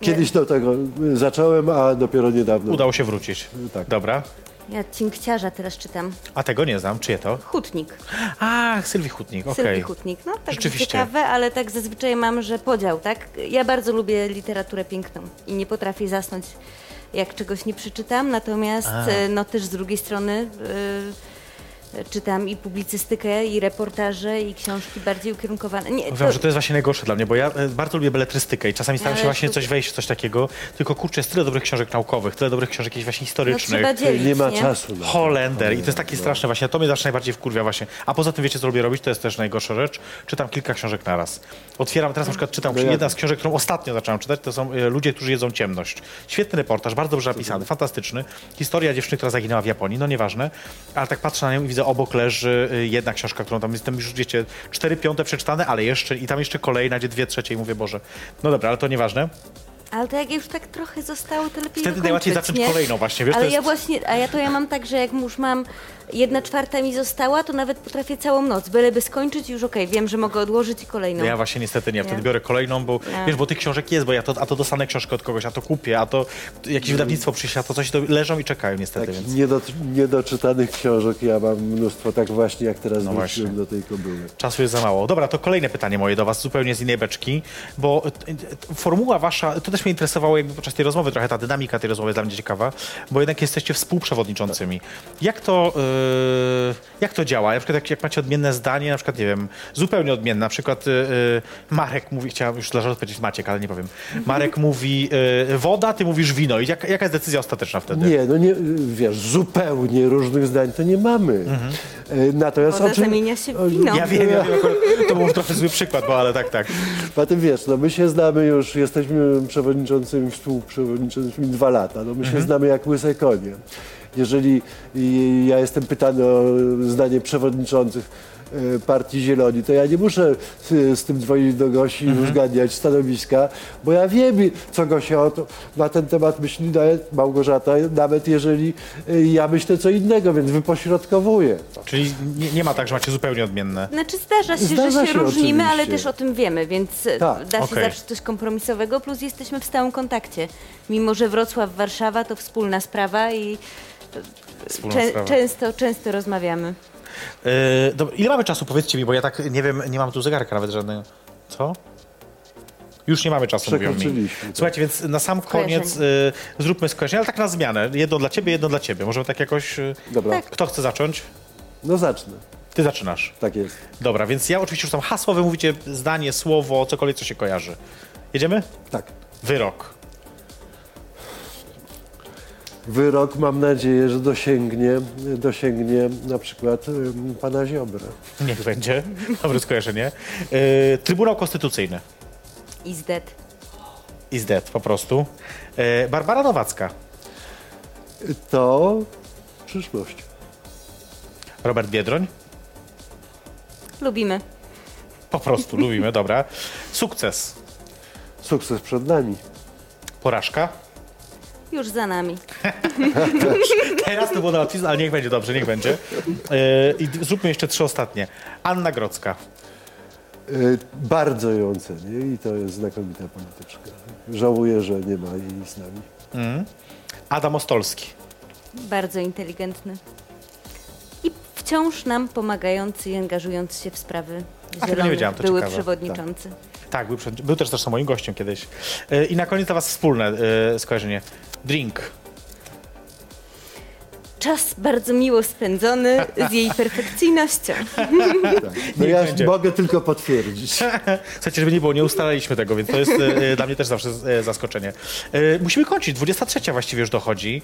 Kiedyś do tego zacząłem, a dopiero niedawno. udało się wrócić. Tak. Dobra. Ja Cinkciarza teraz czytam. A tego nie znam. Czyje to? Hutnik. Ach, Sylwii Hutnik, okej. Sylwii Hutnik. No tak Rzeczywiście. ciekawe, ale tak zazwyczaj mam, że podział, tak? Ja bardzo lubię literaturę piękną i nie potrafię zasnąć, jak czegoś nie przeczytam, natomiast A. e, no też z drugiej strony e, czytam i publicystykę, i reportaże, i książki bardziej ukierunkowane. Nie, Wiem, że to jest właśnie najgorsze dla mnie, bo ja e, bardzo lubię beletrystykę i czasami staram się Ale właśnie to- coś wejść w coś takiego, tylko kurczę, jest tyle dobrych książek naukowych, tyle dobrych książek jakichś właśnie no, historycznych. trzeba dzielić, Nie ma czasu. Na to. Holender i to jest takie straszne właśnie, to mnie zawsze najbardziej wkurwia właśnie. A poza tym wiecie co lubię robić, to jest też najgorsza rzecz, czytam kilka książek naraz. Otwieram, teraz na przykład czytam, No jedna z książek, którą ostatnio zacząłem czytać, to są e, Ludzie, którzy jedzą ciemność. Świetny reportaż, bardzo dobrze napisany, fantastyczny. Historia dziewczyny, która zaginęła w Japonii, no nieważne, ale tak patrzę na nią i widzę obok leży e, jedna książka, którą tam jestem już, wiecie, cztery piąte przeczytane, ale jeszcze i tam jeszcze kolejna, gdzie dwie trzecie i mówię, Boże, no dobra, ale to nieważne. Ale to jak już tak trochę zostało, to lepiej Wtedy najłatwiej zacząć nie? kolejną właśnie, wiesz, Ale jest- ja właśnie, a ja to ja mam tak, że jak już mam jedna czwarta mi została, to nawet potrafię całą noc, byleby skończyć i już okej, wiem, że mogę odłożyć i kolejną. Ja właśnie niestety nie. Wtedy Nie? biorę kolejną, bo Nie. wiesz, bo tych książek jest, bo ja to, a to dostanę książkę od kogoś, a to kupię, a to jakieś wydawnictwo przyśle, a to coś to leżą i czekają niestety, Tak, więc niedo, niedoczytanych książek ja mam mnóstwo, tak właśnie jak teraz No wróciłem właśnie. do tej kobyły. czasu jest za mało. Dobra, to kolejne pytanie moje do was, zupełnie z innej beczki, bo e, e, formuła wasza, to też mnie interesowało jakby podczas tej rozmowy, trochę ta dynamika tej rozmowy jest dla mnie ciekawa, bo jednak jesteście współprzewodniczącymi. Jak to, e, jak to działa? Na przykład jak, jak macie odmienne zdanie, na przykład, nie wiem, zupełnie odmienne, na przykład e, e, Marek mówi, chciałem już dla żartu powiedzieć Maciek, ale nie powiem. Marek mówi woda, ty mówisz wino. I jak, jaka jest decyzja ostateczna wtedy? Nie, no nie, wiesz, zupełnie różnych zdań to nie mamy. E, Natomiast Woda o czym, zamienia się w wino. Ja wiem, ja wiem, to był trochę zły przykład, bo ale tak, tak. Potem wiesz, no my się znamy już, jesteśmy przewodniczącymi, współprzewodniczącymi dwa lata, no my się znamy jak łyse konie. Jeżeli ja jestem pytany o zdanie przewodniczących e, partii Zieloni, to ja nie muszę z, z tym dzwonić do Gosi i uzgadniać stanowiska, bo ja wiem, co Gosia o to, na ten temat myśli nawet Małgorzata, nawet jeżeli e, ja myślę co innego, więc wypośrodkowuję. Czyli nie, nie ma tak, że macie zupełnie odmienne. Znaczy zdarza się, Zdarza że się, się różnimy, ale oczywiście. też o tym wiemy, więc Tak. da się Okej. zawsze coś kompromisowego, plus jesteśmy w stałym kontakcie. Mimo, że Wrocław, Warszawa to wspólna sprawa i czę- często, często rozmawiamy. Yy, dobra, ile mamy czasu? Powiedzcie mi, bo ja tak nie wiem, nie mam tu zegarka nawet żadnego. Co? Już nie mamy czasu, mówią mi. Tak. Słuchajcie, więc na sam koniec y, zróbmy skojarzenie, ale tak na zmianę. Jedno dla ciebie, jedno dla ciebie. Możemy tak jakoś... Y, Dobra, Tak. Kto chce zacząć? no zacznę. Ty zaczynasz. Tak jest. Dobra, więc ja oczywiście rzucam hasło, wy mówicie zdanie, słowo, cokolwiek, co się kojarzy. Jedziemy? Tak. Wyrok. Wyrok mam nadzieję, że dosięgnie, dosięgnie na przykład ym, pana Ziobrę. Niech będzie. Dobre skojarzenie. Y, Trybunał Konstytucyjny. Is dead. Is dead, po prostu. Y, Barbara Nowacka. To przyszłość. Robert Biedroń. Lubimy. Po prostu lubimy, dobra. Sukces. Sukces przed nami. Porażka. Już za nami. Teraz to było na łatwiznę, ale niech będzie dobrze, niech będzie. Yy, I zróbmy jeszcze trzy ostatnie. Anna Grodzka. Y, Bardzo ją cenię i to jest znakomita polityczka. Żałuję, że nie ma jej z nami. Mm. Adam Ostolski. Bardzo inteligentny. I wciąż nam pomagający i angażujący się w sprawy tego nie zielonych. wiedziałam, to Były ciekawe. przewodniczący. Tak, był, przed- był też zresztą moim gościem kiedyś. Yy, I na koniec dla was wspólne yy, skojarzenie. Drink. Czas bardzo miło spędzony z jej perfekcyjnością. No ja będzie. mogę tylko potwierdzić. Słuchajcie, żeby nie było, nie ustalaliśmy tego, więc to jest e, dla mnie też zawsze e, zaskoczenie. E, musimy kończyć, 23 właściwie już dochodzi.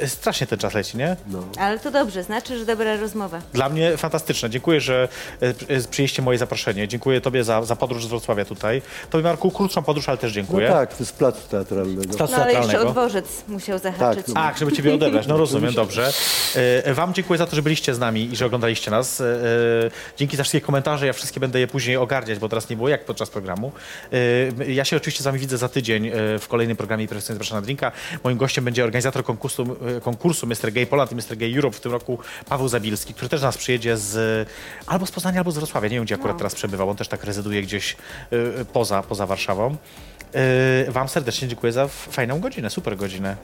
E, strasznie ten czas leci, nie? No. Ale to dobrze, znaczy, że dobra rozmowa. Dla mnie fantastyczne. Dziękuję, że e, e, przyjęliście moje zaproszenie. Dziękuję tobie za, za podróż z Wrocławia tutaj. Tobie, Marku, krótszą podróż, ale też No dziękuję. tak, to jest placu teatralnego. Z placu No ale jeszcze teatralnego. odwożec musiał zahaczyć. Tak, no. A, żeby ciebie odebrać. No rozumiem, dobrze. E, Wam dziękuję za to, że byliście z nami i że oglądaliście nas. E, e, Dzięki za wszystkie komentarze. Ja wszystkie będę je później ogarniać, bo teraz nie było jak podczas programu. E, Ja się oczywiście z wami widzę za tydzień e, w kolejnym programie Perfekcyjnie Zapraszam na Drinka. Moim gościem będzie organizator konkursu, e, konkursu Mr. Gay Poland i Mr. Gay Europe w tym roku Paweł Zabilski, który też do nas przyjedzie z albo z Poznania, albo z Wrocławia. Nie wiem, gdzie akurat teraz przebywał. On też tak rezyduje gdzieś e, poza, poza Warszawą. E, Wam serdecznie dziękuję za fajną godzinę, super godzinę.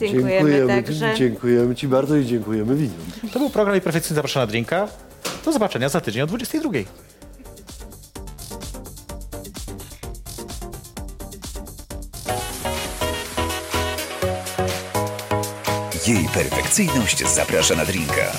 Dziękujemy, także. dziękujemy Ci bardzo i dziękujemy widzom. To był program i perfekcyjnie zapraszam na drinka. Do zobaczenia za tydzień o 22. Jej perfekcyjność zaprasza na drinka.